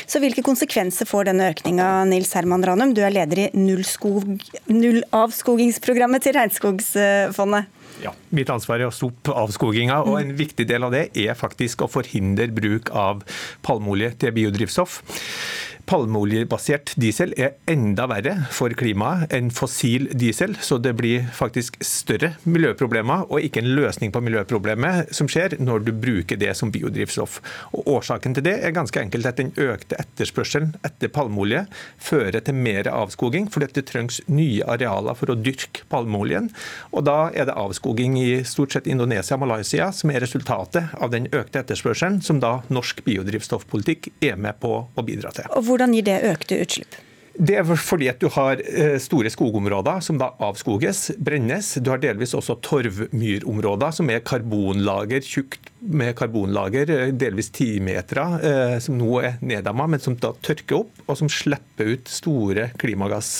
Så hvilke konsekvenser får denne økninga, Nils Herman Ranum? Du er leder i nullavskogingsprogrammet til Regnskogsfondet. Ja, Mitt ansvar er å stoppe avskoginga, og en viktig del av det er faktisk å forhindre bruk av palmeolje til biodrivstoff. Palmeoljebasert diesel er enda verre for klimaet enn fossil diesel, så det blir faktisk større miljøproblemer, og ikke en løsning på miljøproblemet som skjer når du bruker det som biodrivstoff. Og Årsaken til det er ganske enkelt at den økte etterspørselen etter palmeolje fører til mer avskoging, fordi det trengs nye arealer for å dyrke palmeoljen. Og da er det avskoging i stort sett Indonesia og Malaysia som er resultatet av den økte etterspørselen, som da norsk biodrivstoffpolitikk er med på å bidra til. Og hvordan gir det økte utslipp? Det er fordi at du har eh, store skogområder som da avskoges, brennes. Du har delvis også torvmyrområder som er karbonlager, tjukt med karbonlager, eh, delvis timetere, eh, som nå er neddamma, men som da tørker opp, og som slipper ut store, klimagass,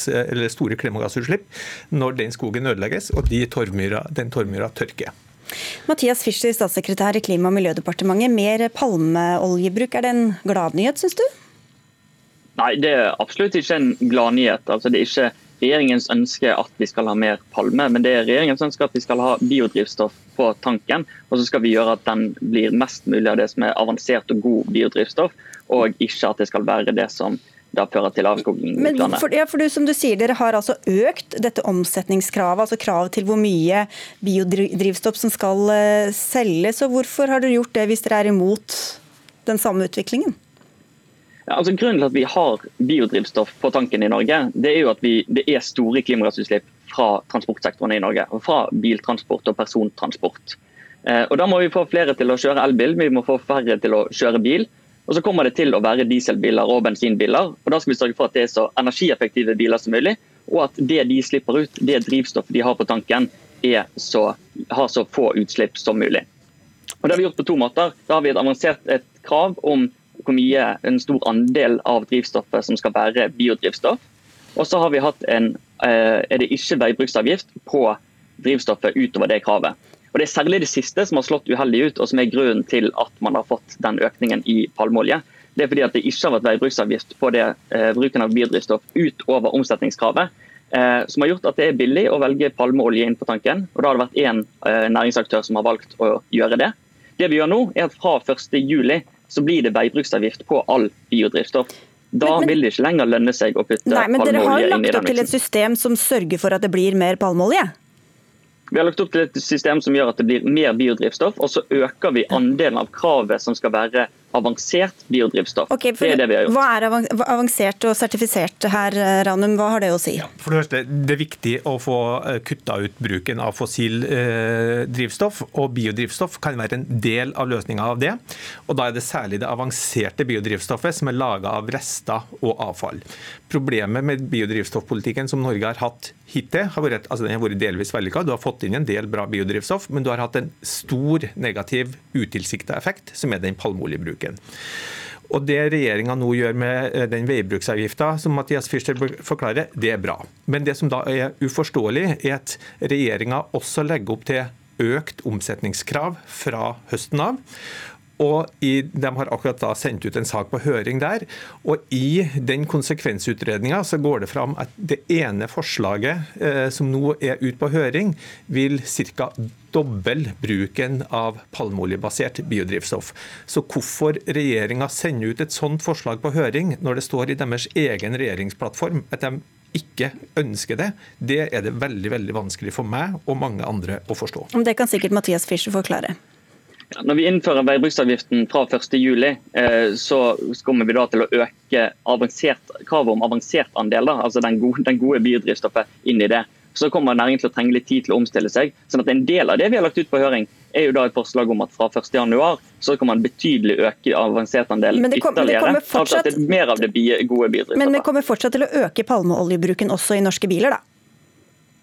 store klimagassutslipp når den skogen ødelegges og de torvmyra, den torvmyra tørker. Mathias Fischer, statssekretær i Klima- og miljødepartementet. Mer palmeoljebruk, er det en gladnyhet, syns du? Nei, det er absolutt ikke en gladnyhet. Altså, det er ikke regjeringens ønske at vi skal ha mer palme, men det er regjeringens ønske at vi skal ha biodrivstoff på tanken. Og så skal vi gjøre at den blir mest mulig av det som er avansert og god biodrivstoff, og ikke at det skal være det som da fører til avskoging i utlandet. For, ja, for du, som du sier, Dere har altså økt dette omsetningskravet, altså kravet til hvor mye biodrivstoff som skal uh, selges. og Hvorfor har dere gjort det hvis dere er imot den samme utviklingen? Ja, altså grunnen til at vi har biodrivstoff på tanken i Norge, det er jo at vi, det er store klimagassutslipp fra transportsektoren i Norge. Fra biltransport og persontransport. Eh, og Da må vi få flere til å kjøre elbil, vi må få færre til å kjøre bil. Og så kommer det til å være dieselbiler og bensinbiler. og Da skal vi sørge for at det er så energieffektive biler som mulig, og at det de slipper ut, det drivstoffet de har på tanken, så, har så få utslipp som mulig. Og Det har vi gjort på to måter. Da har vi et avansert et krav om hvor mye, en stor andel av drivstoffet som skal være biodrivstoff. Og så har vi hatt en eh, er det ikke veibruksavgift på drivstoffet utover det kravet. Og Det er særlig det siste som har slått uheldig ut, og som er grunnen til at man har fått den økningen i palmeolje. Det er fordi at det ikke har vært veibruksavgift på det, eh, bruken av biodrivstoff utover omsetningskravet. Eh, som har gjort at det er billig å velge palmeolje inn på tanken. og Da har det vært én eh, næringsaktør som har valgt å gjøre det. Det vi gjør nå er at Fra 1.7 så blir det veibruksavgift på all biodrivstoff. Da men, men, vil det ikke lenger lønne seg å putte palmeolje inn i den men Dere har lagt opp til et system som sørger for at det blir mer palmeolje? Vi har lagt opp til et system som gjør at det blir mer biodrivstoff, og så øker vi andelen av kravet som skal være avansert biodrivstoff. Okay, det er det vi har gjort. Hva er avansert og sertifisert her, Ranum? Hva har det å si? Ja, for Det første, det er viktig å få eh, kutta ut bruken av fossil eh, drivstoff. og Biodrivstoff kan være en del av løsninga av det. og Da er det særlig det avanserte biodrivstoffet som er laga av rester og avfall. Problemet med biodrivstoffpolitikken som Norge har hatt hittil, har vært, altså den har vært delvis vellykka. Du har fått inn en del bra biodrivstoff, men du har hatt en stor negativ utilsikta effekt, som er den palmeoljebruken bruken. Og Det regjeringa nå gjør med eh, den veibruksavgifta, som Mathias Fischer forklarer, det er bra. Men det som da er uforståelig, er at regjeringa også legger opp til økt omsetningskrav fra høsten av. Og i, De har akkurat da sendt ut en sak på høring der. og I den konsekvensutredninga går det fram at det ene forslaget eh, som nå er ute på høring, vil ca. doble bruken av palmeoljebasert biodrivstoff. Så hvorfor regjeringa sender ut et sånt forslag på høring, når det står i deres egen regjeringsplattform at de ikke ønsker det, det er det veldig veldig vanskelig for meg og mange andre å forstå. Det kan sikkert Mathias Fischer forklare. Når vi innfører veibruksavgiften fra 1.7, eh, så kommer vi da til å øke kravet om avansert andel, altså den gode, den gode biodrivstoffet, inn i det. Så kommer næringen til å trenge litt tid til å omstille seg. sånn at En del av det vi har lagt ut på høring, er jo da et forslag om at fra 1.1 så kan man betydelig øke avansert-andelen ytterligere. Fortsatt... Altså mer av det gode biodrivstoffet. Men vi kommer fortsatt til å øke palmeoljebruken også i norske biler, da?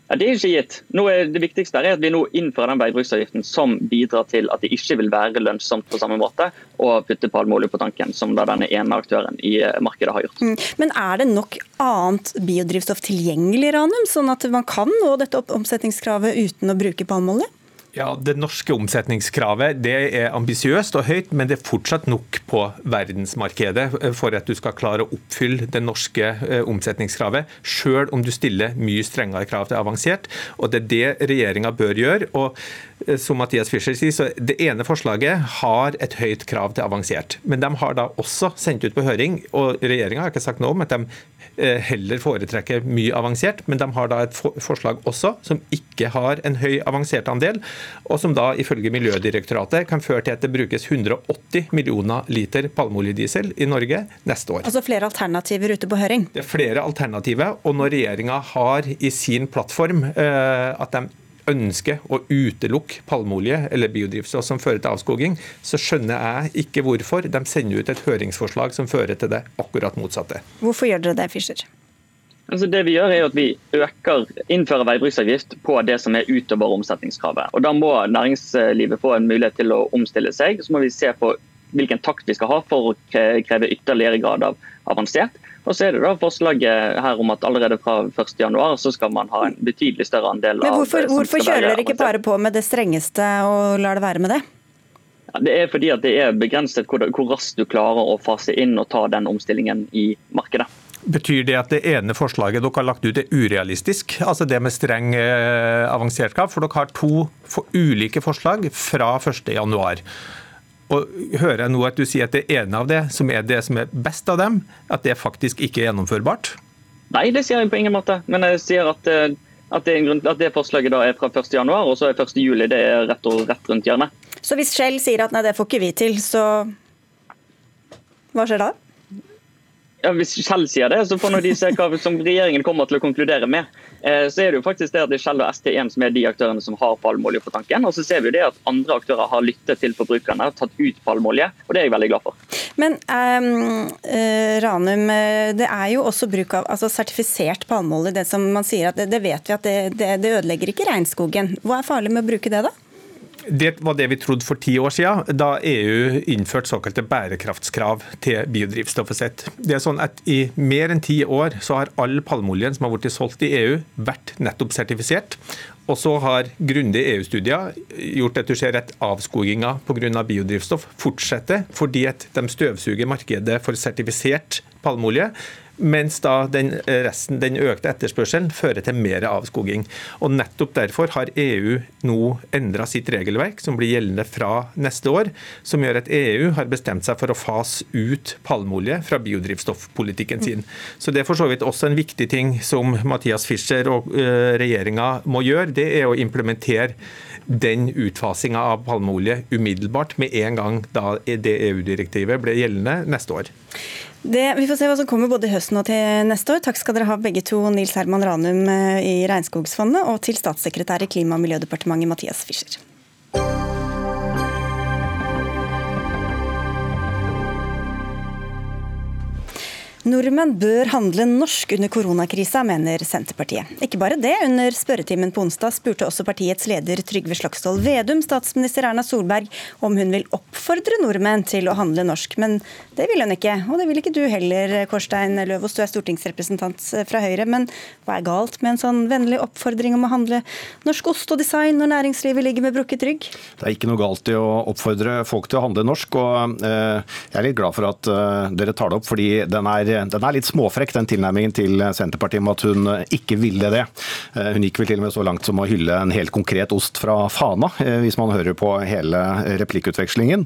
Ja, Det er ikke gitt. Det viktigste er at vi nå innfører den veibruksavgiften som bidrar til at det ikke vil være lønnsomt på samme måte å putte palmeolje på tanken, som da denne ene aktøren i markedet har gjort. Mm. Men er det nok annet biodrivstoff tilgjengelig, Ranum, sånn at man kan nå dette omsetningskravet uten å bruke palmeolje? Ja, Det norske omsetningskravet det er ambisiøst og høyt, men det er fortsatt nok på verdensmarkedet for at du skal klare å oppfylle det norske eh, omsetningskravet, selv om du stiller mye strengere krav til avansert. og Det er det regjeringa bør gjøre. og eh, som Mathias Fischer sier, så Det ene forslaget har et høyt krav til avansert, men de har da også sendt ut på høring, og regjeringa har ikke sagt noe om at de eh, heller foretrekker mye avansert, men de har da et forslag også som ikke har en høy avansert andel og som da ifølge Miljødirektoratet kan føre til at det brukes 180 millioner liter palmeoljediesel i Norge neste år. Altså flere alternativer ute på høring? Det er flere alternativer. Og når regjeringa har i sin plattform eh, at de ønsker å utelukke palmeolje eller biodrivstoff som fører til avskoging, så skjønner jeg ikke hvorfor de sender ut et høringsforslag som fører til det akkurat motsatte. Hvorfor gjør dere det, Fischer? Altså det Vi gjør er at vi øker, innfører veibruksavgift på det som er utover omsetningskravet. Og Da må næringslivet få en mulighet til å omstille seg. Så må vi se på hvilken takt vi skal ha for å kreve ytterligere grad av avansert. Og så er det da forslaget her om at allerede fra 1.1 så skal man ha en betydelig større andel Men hvorfor, av Hvorfor kjører dere ikke bare på med det strengeste og lar det være med det? Ja, det er fordi at det er begrenset hvor, hvor raskt du klarer å fase inn og ta den omstillingen i markedet. Betyr det at det ene forslaget dere har lagt ut er urealistisk? Altså det med streng eh, avansert krav? For dere har to for ulike forslag fra 1.1. Og hører jeg nå at du sier at det ene av det, som er det som er best av dem, at det faktisk ikke er gjennomførbart? Nei, det sier jeg på ingen måte. Men jeg sier at, eh, at, det, grunn, at det, forslaget da er fra 1.1, og så er 1.7 det er rett og rett rundt hjørnet. Så hvis Shell sier at nei, det får ikke vi til, så hva skjer da? Ja, Hvis Kjell sier det, så får de se hva som regjeringen kommer til å konkludere med. Eh, så er det jo faktisk det at det er Kjell og ST1 som er de aktørene som har palmeolje på tanken. Og så ser vi jo det at andre aktører har lyttet til forbrukerne tatt ut palmeolje. Og det er jeg veldig glad for. Men um, Ranum, det er jo også bruk av altså sertifisert palmeolje. Det som man sier at det, det vet vi at det, det, det ødelegger ikke regnskogen. Hva er farlig med å bruke det, da? Det var det vi trodde for ti år siden, da EU innførte såkalte bærekraftskrav til biodrivstoffet sitt. Det er sånn at I mer enn ti år så har all palmeoljen som har blitt solgt i EU, vært nettopp sertifisert. Og så har grundige EU-studier gjort at du ser at avskoginga pga. biodrivstoff fortsetter, fordi at de støvsuger markedet for sertifisert palmeolje mens da den, eh, resten, den økte etterspørselen fører til mer avskoging. Og Nettopp derfor har EU nå endra sitt regelverk, som blir gjeldende fra neste år, som gjør at EU har bestemt seg for å fase ut palmeolje fra biodrivstoffpolitikken sin. Så Det er for så vidt også en viktig ting som Mathias Fischer og uh, regjeringa må gjøre. Det er å implementere den utfasinga av palmeolje umiddelbart, med en gang da det EU-direktivet ble gjeldende neste år. Det, vi får se hva som kommer både i høsten og til neste år. Takk skal dere ha begge to, Nils Herman Ranum eh, i Regnskogsfondet og til statssekretær i Klima- og miljødepartementet Mathias Fischer. Nordmenn bør handle norsk under koronakrisa, mener Senterpartiet. Ikke bare det, under spørretimen på onsdag spurte også partiets leder Trygve Slagsvold Vedum statsminister Erna Solberg om hun vil oppfordre nordmenn til å handle norsk, men det vil hun ikke. Og det vil ikke du heller, Kårstein Løvaas, du er stortingsrepresentant fra Høyre. Men hva er galt med en sånn vennlig oppfordring om å handle norsk ost og design når næringslivet ligger med brukket rygg? Det er ikke noe galt i å oppfordre folk til å handle norsk, og eh, jeg er litt glad for at eh, dere tar det opp, fordi den er den er litt småfrekk, den tilnærmingen til Senterpartiet med at hun eh, ikke ville det. Eh, hun gikk vel til og med så langt som å hylle en helt konkret ost fra Fana, eh, hvis man hører på hele replikkutvekslingen.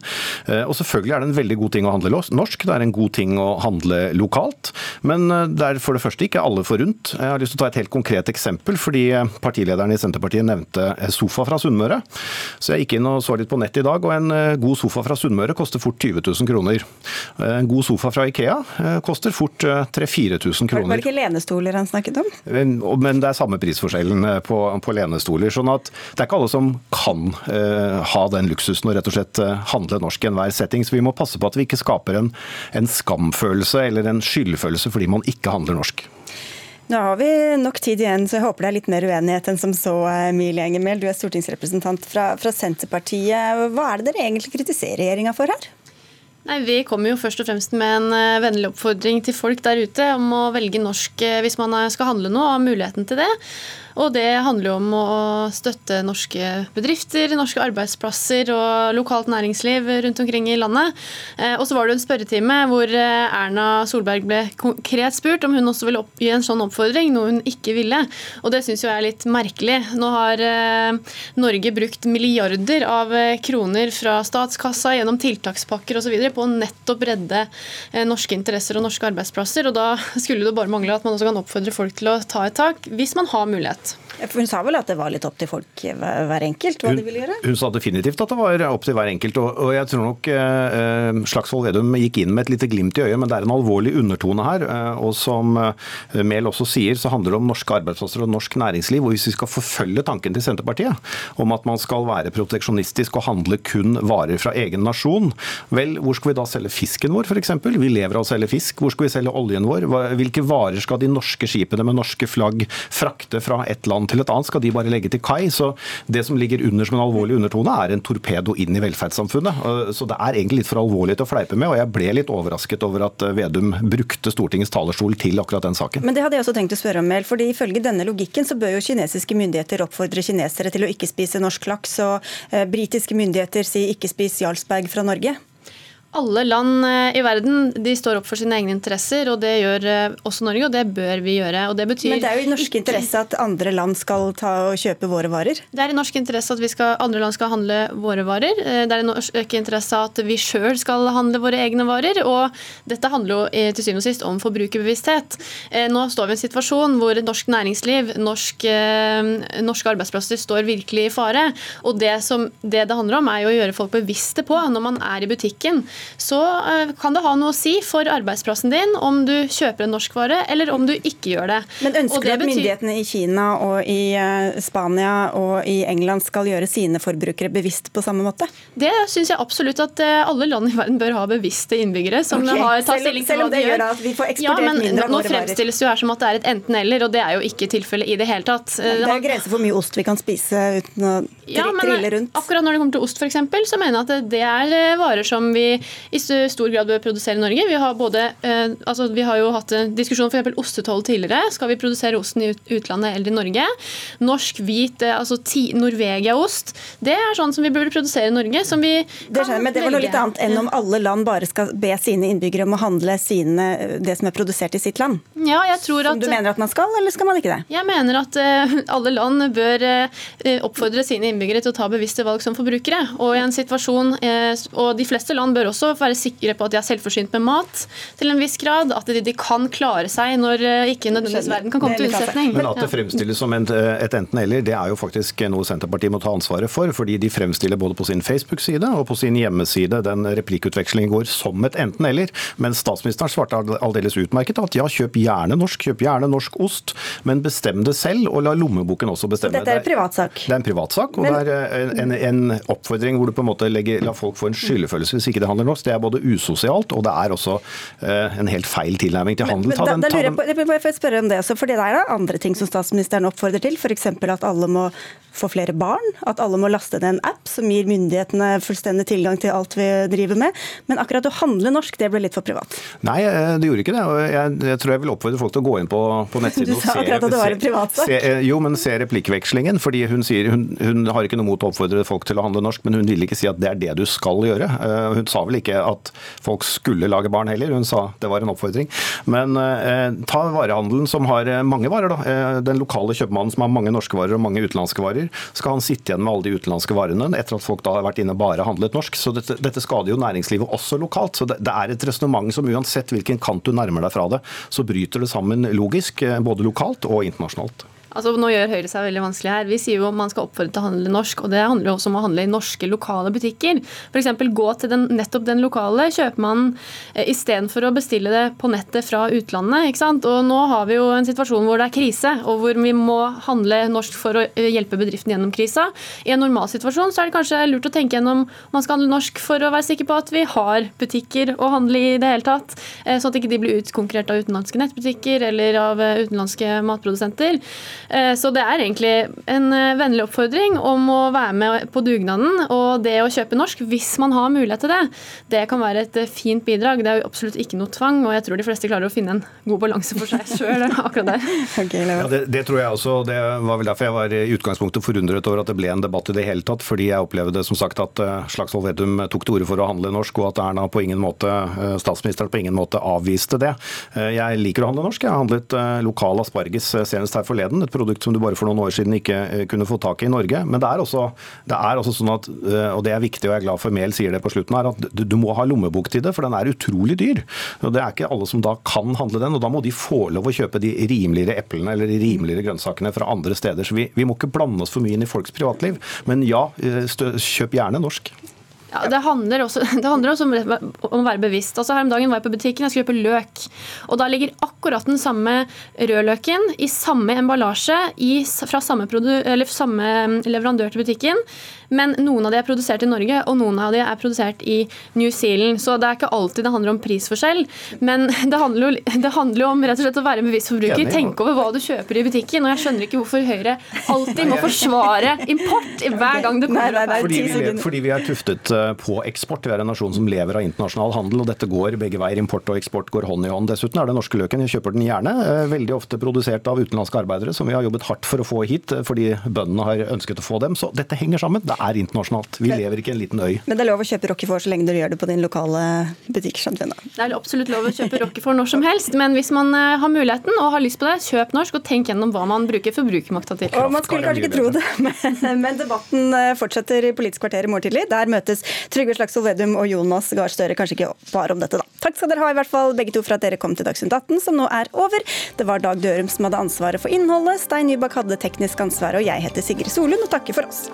Og selvfølgelig er det en veldig god ting å handle norsk, det er en god ting å handle lokalt. Men det er for det første ikke alle forunt. Jeg har lyst til å ta et helt konkret eksempel, fordi partilederen i Senterpartiet nevnte sofa fra Sunnmøre. Så jeg gikk inn og så litt på nett i dag, og en god sofa fra Sunnmøre koster fort 20 000 kroner. En god sofa fra Ikea koster fort 3000-4000 kroner. Var det ikke lenestoler han snakket om? Men det er samme prisforskjellen eh, på, på lenestoler. sånn at det er ikke alle som kan uh, ha den luksusen og rett og slett uh, handle norsk i enhver setting. Så vi må passe på at vi ikke skaper en, en skamfølelse eller en skyldfølelse fordi man ikke handler norsk. Nå har vi nok tid igjen, så jeg håper det er litt mer uenighet enn som så, Emilie Enger Du er stortingsrepresentant fra, fra Senterpartiet. Hva er det dere egentlig kritiserer regjeringa for her? Nei, Vi kommer jo først og fremst med en eh, vennlig oppfordring til folk der ute om å velge norsk eh, hvis man skal handle noe, og har muligheten til det. Og det handler jo om å støtte norske bedrifter, norske arbeidsplasser og lokalt næringsliv rundt omkring i landet. Eh, og så var det en spørretime hvor eh, Erna Solberg ble konkret spurt om hun også ville gi en sånn oppfordring, noe hun ikke ville. Og det syns jeg er litt merkelig. Nå har eh, Norge brukt milliarder av kroner fra statskassa gjennom tiltakspakker osv. på å nettopp redde norske interesser og norske arbeidsplasser. Og da skulle det bare mangle at man også kan oppfordre folk til å ta et tak, hvis man har mulighet. Takk. Hun sa vel at det var litt opp til folk hver enkelt, hva hun, de ville gjøre? Hun sa definitivt at det var opp til hver enkelt. Og, og jeg tror nok eh, Slagsvold Vedum gikk inn med et lite glimt i øyet, men det er en alvorlig undertone her. Eh, og som eh, Mehl også sier, så handler det om norske arbeidsplasser og norsk næringsliv. Og hvis vi skal forfølge tanken til Senterpartiet om at man skal være proteksjonistisk og handle kun varer fra egen nasjon, vel, hvor skal vi da selge fisken vår f.eks.? Vi lever av å selge fisk. Hvor skal vi selge oljen vår? Hvilke varer skal de norske skipene med norske flagg frakte fra et land til et annet, skal de bare legge til kai. Så det som ligger under som en alvorlig undertone, er en torpedo inn i velferdssamfunnet. Så det er egentlig litt for alvorlig til å fleipe med, og jeg ble litt overrasket over at Vedum brukte Stortingets talerstol til akkurat den saken. Men det hadde jeg også tenkt å spørre om, Mel, fordi ifølge denne logikken så bør jo kinesiske myndigheter oppfordre kinesere til å ikke spise norsk laks, og eh, britiske myndigheter sier ikke spis Jarlsberg fra Norge? Alle land eh, i verden de står opp for sine egne interesser, og det gjør eh, også Norge, og det bør vi gjøre. Og det Men det er jo i norsk interesse at andre land skal ta og kjøpe våre varer? Det er i norsk interesse at vi skal, andre land skal handle våre varer. Eh, Det er i norsk interesse at vi sjøl skal handle våre egne varer. Og dette handler jo til syvende og sist om forbrukerbevissthet. Nå står vi i en situasjon hvor norsk næringsliv, norsk, norske arbeidsplasser står virkelig i fare. Og det, som, det det handler om, er jo å gjøre folk bevisste på når man er i butikken så eh, kan det ha noe å si for arbeidsplassen din om du kjøper en norsk vare eller om du ikke gjør det. Men ønsker du at myndighetene i Kina og i eh, Spania og i England skal gjøre sine forbrukere bevisst på samme måte? Det syns jeg absolutt at eh, alle land i verden bør ha bevisste innbyggere som okay. har tatt stilling til hva de gjør at vi får ja, eksportert men mindre av Nå fremstilles det jo her som at det er et enten-eller, og det er jo ikke tilfellet i det hele tatt. Men Det er grenser for hvor mye ost vi kan spise uten å Ja, trille rundt. akkurat når det kommer til ost eksempel, så mener jeg at det er varer som vi i stor grad bør produsere i Norge. Vi har, både, eh, altså vi har jo hatt en diskusjon f.eks. ostetoll tidligere. Skal vi produsere osten i utlandet eller i Norge? Norsk hvit, eh, altså Norvegia-ost, det er sånn som vi burde produsere i Norge. Som vi Det skjønner men det var noe litt annet enn om alle land bare skal be sine innbyggere om å handle sine, det som er produsert i sitt land. Ja, jeg tror at... Som du mener at man skal, eller skal man ikke det? Jeg mener at eh, alle land bør oppfordre sine innbyggere til å ta bevisste valg som forbrukere. Og i en situasjon, og de fleste land bør også være sikre på at de er selvforsynt med mat til en viss grad. At de, de kan klare seg når eh, ikke nødvendigvis verden kan komme til unnsetning. Men at det fremstilles som en, et enten-eller, det er jo faktisk noe Senterpartiet må ta ansvaret for. Fordi de fremstiller både på sin Facebook-side og på sin hjemmeside den replikkutvekslingen går som et enten-eller. Men statsministeren svarte ald- aldeles utmerket at ja, kjøp gjerne norsk, kjøp gjerne norsk ost, men bestem det selv, og la lommeboken også bestemme. Dette er en privatsak. det er en privatsak, og Men- det er en, en, en oppfordring hvor du på en måte legger, lar folk få en skyldfølelse hvis ikke det handler norsk. Det er både usosialt, og det er også eh, en helt feil tilnærming til handel. Men Ta da, den- da ta lurer jeg den- på, vil spørre om det også, for det der er andre ting som statsministeren oppfordrer til. F.eks. at alle må få flere barn. At alle må laste ned en app som gir myndighetene fullstendig tilgang til alt vi driver med. Men akkurat å handle norsk, det ble litt for privat. Nei, eh, det gjorde ikke det. og Jeg, jeg tror jeg vil oppfordre folk til å gå inn på, på nettsiden Du sa akkurat at det var privatsak. se, eh, jo, men se replikkvekslingen. fordi hun sier hun, hun har ikke noe mot å oppfordre folk til å handle norsk, men hun ville ikke si at det er det du skal gjøre. Hun sa vel ikke at folk skulle lage barn heller, hun sa det var en oppfordring. Men eh, ta varehandelen som har eh, mange varer, da. Eh, Den lokale kjøpmannen som har mange norske varer og mange utenlandske varer. Skal han sitte igjen med alle de utenlandske varene etter at folk da har vært inne og bare handlet norsk? Så dette, dette skader jo næringslivet også lokalt. Så det, det er et resonnement som uansett hvilken kant du nærmer deg fra det, så bryter det sammen logisk, eh, både lokalt og internasjonalt. Altså, nå gjør Høyre seg veldig vanskelig her. Vi sier jo om man skal oppfordre til å handle norsk, og det handler jo også om å handle i norske lokale butikker. F.eks. gå til den, nettopp den lokale kjøpmannen eh, istedenfor å bestille det på nettet fra utlandet. ikke sant? Og nå har vi jo en situasjon hvor det er krise, og hvor vi må handle norsk for å eh, hjelpe bedriften gjennom krisa. I en normalsituasjon så er det kanskje lurt å tenke gjennom om man skal handle norsk for å være sikker på at vi har butikker å handle i det hele tatt, eh, sånn at ikke blir utkonkurrert av utenlandske nettbutikker eller av eh, utenlandske matprodusenter. Eh, Så det er egentlig en eh, vennlig oppfordring om å være med på dugnaden. Og det å kjøpe norsk, hvis man har mulighet til det, det kan være et eh, fint bidrag. Det er jo absolutt ikke noe tvang, og jeg tror de fleste klarer å finne en god balanse for seg sjøl akkurat der. Ja, det, det tror jeg også. Det var vel derfor jeg var i utgangspunktet forundret over at det ble en debatt i det hele tatt. Fordi jeg opplevde som sagt at Slagsvold Vedum tok til orde for å handle norsk, og at Erna på ingen måte, statsministeren på ingen måte avviste det. Jeg liker å handle norsk. Jeg har handlet lokal asparges senest her forleden. Et produkt som du bare for noen år siden ikke eh, kunne få tak i i Norge. Men det er også, det er også sånn at, eh, og det er viktig, og jeg er glad for Mehl sier det på slutten her, at du, du må ha lommebok til det, for den er utrolig dyr. Og Det er ikke alle som da kan handle den, og da må de få lov å kjøpe de rimeligere eplene eller de rimeligere grønnsakene fra andre steder. Så vi, vi må ikke blande oss for mye inn i folks privatliv. Men ja, eh, stø, kjøp gjerne norsk. Ja, det handler også, det handler også om, å være bevisst. Altså Her om dagen var jeg på butikken jeg skulle kjøpe løk. Og Da ligger akkurat den samme rødløken i samme emballasje i, fra samme, produ, eller samme leverandør til butikken. Men noen av de er produsert i Norge, og noen av de er produsert i New Zealand. Så det er ikke alltid det handler om prisforskjell. Men det handler jo, det handler jo om rett og slett å være en bevisst forbruker. Tenke over hva du kjøper i butikken. Og jeg skjønner ikke hvorfor Høyre alltid må forsvare import hver gang det kommer opp. Fordi vi, fordi vi er tuftet på eksport. Vi er en nasjon som lever av internasjonal handel, og dette går begge veier. Import og eksport går hånd i hånd. Dessuten er det norske løken. Jeg kjøper den gjerne. Veldig ofte produsert av utenlandske arbeidere, som vi har jobbet hardt for å få hit fordi bøndene har ønsket å få dem. Så dette henger sammen. Det er internasjonalt. Vi lever ikke i en liten øy. Men det er lov å kjøpe Rockefòr så lenge du gjør det på din lokale butikk? skjønner vi Det er absolutt lov å kjøpe Rockefòr når som helst, men hvis man har muligheten og har lyst på det, kjøp norsk og tenk gjennom hva man bruker forbrukermakta til. Og man skulle kanskje ikke tro det, men, men debatten fortsetter i Politisk kvarter i morgen tidlig. Der møtes Trygve Slagsvold Vedum og Jonas Gahr Støre. Kanskje ikke bare om dette, da. Takk skal dere ha i hvert fall begge to for at dere kom til Dagsnytt 18, som nå er over. Det var Dag Dørum som hadde ansvaret for innholdet. Stein Nybakk hadde teknisk ansvar, og jeg heter Sigrid Solund og takker for oss.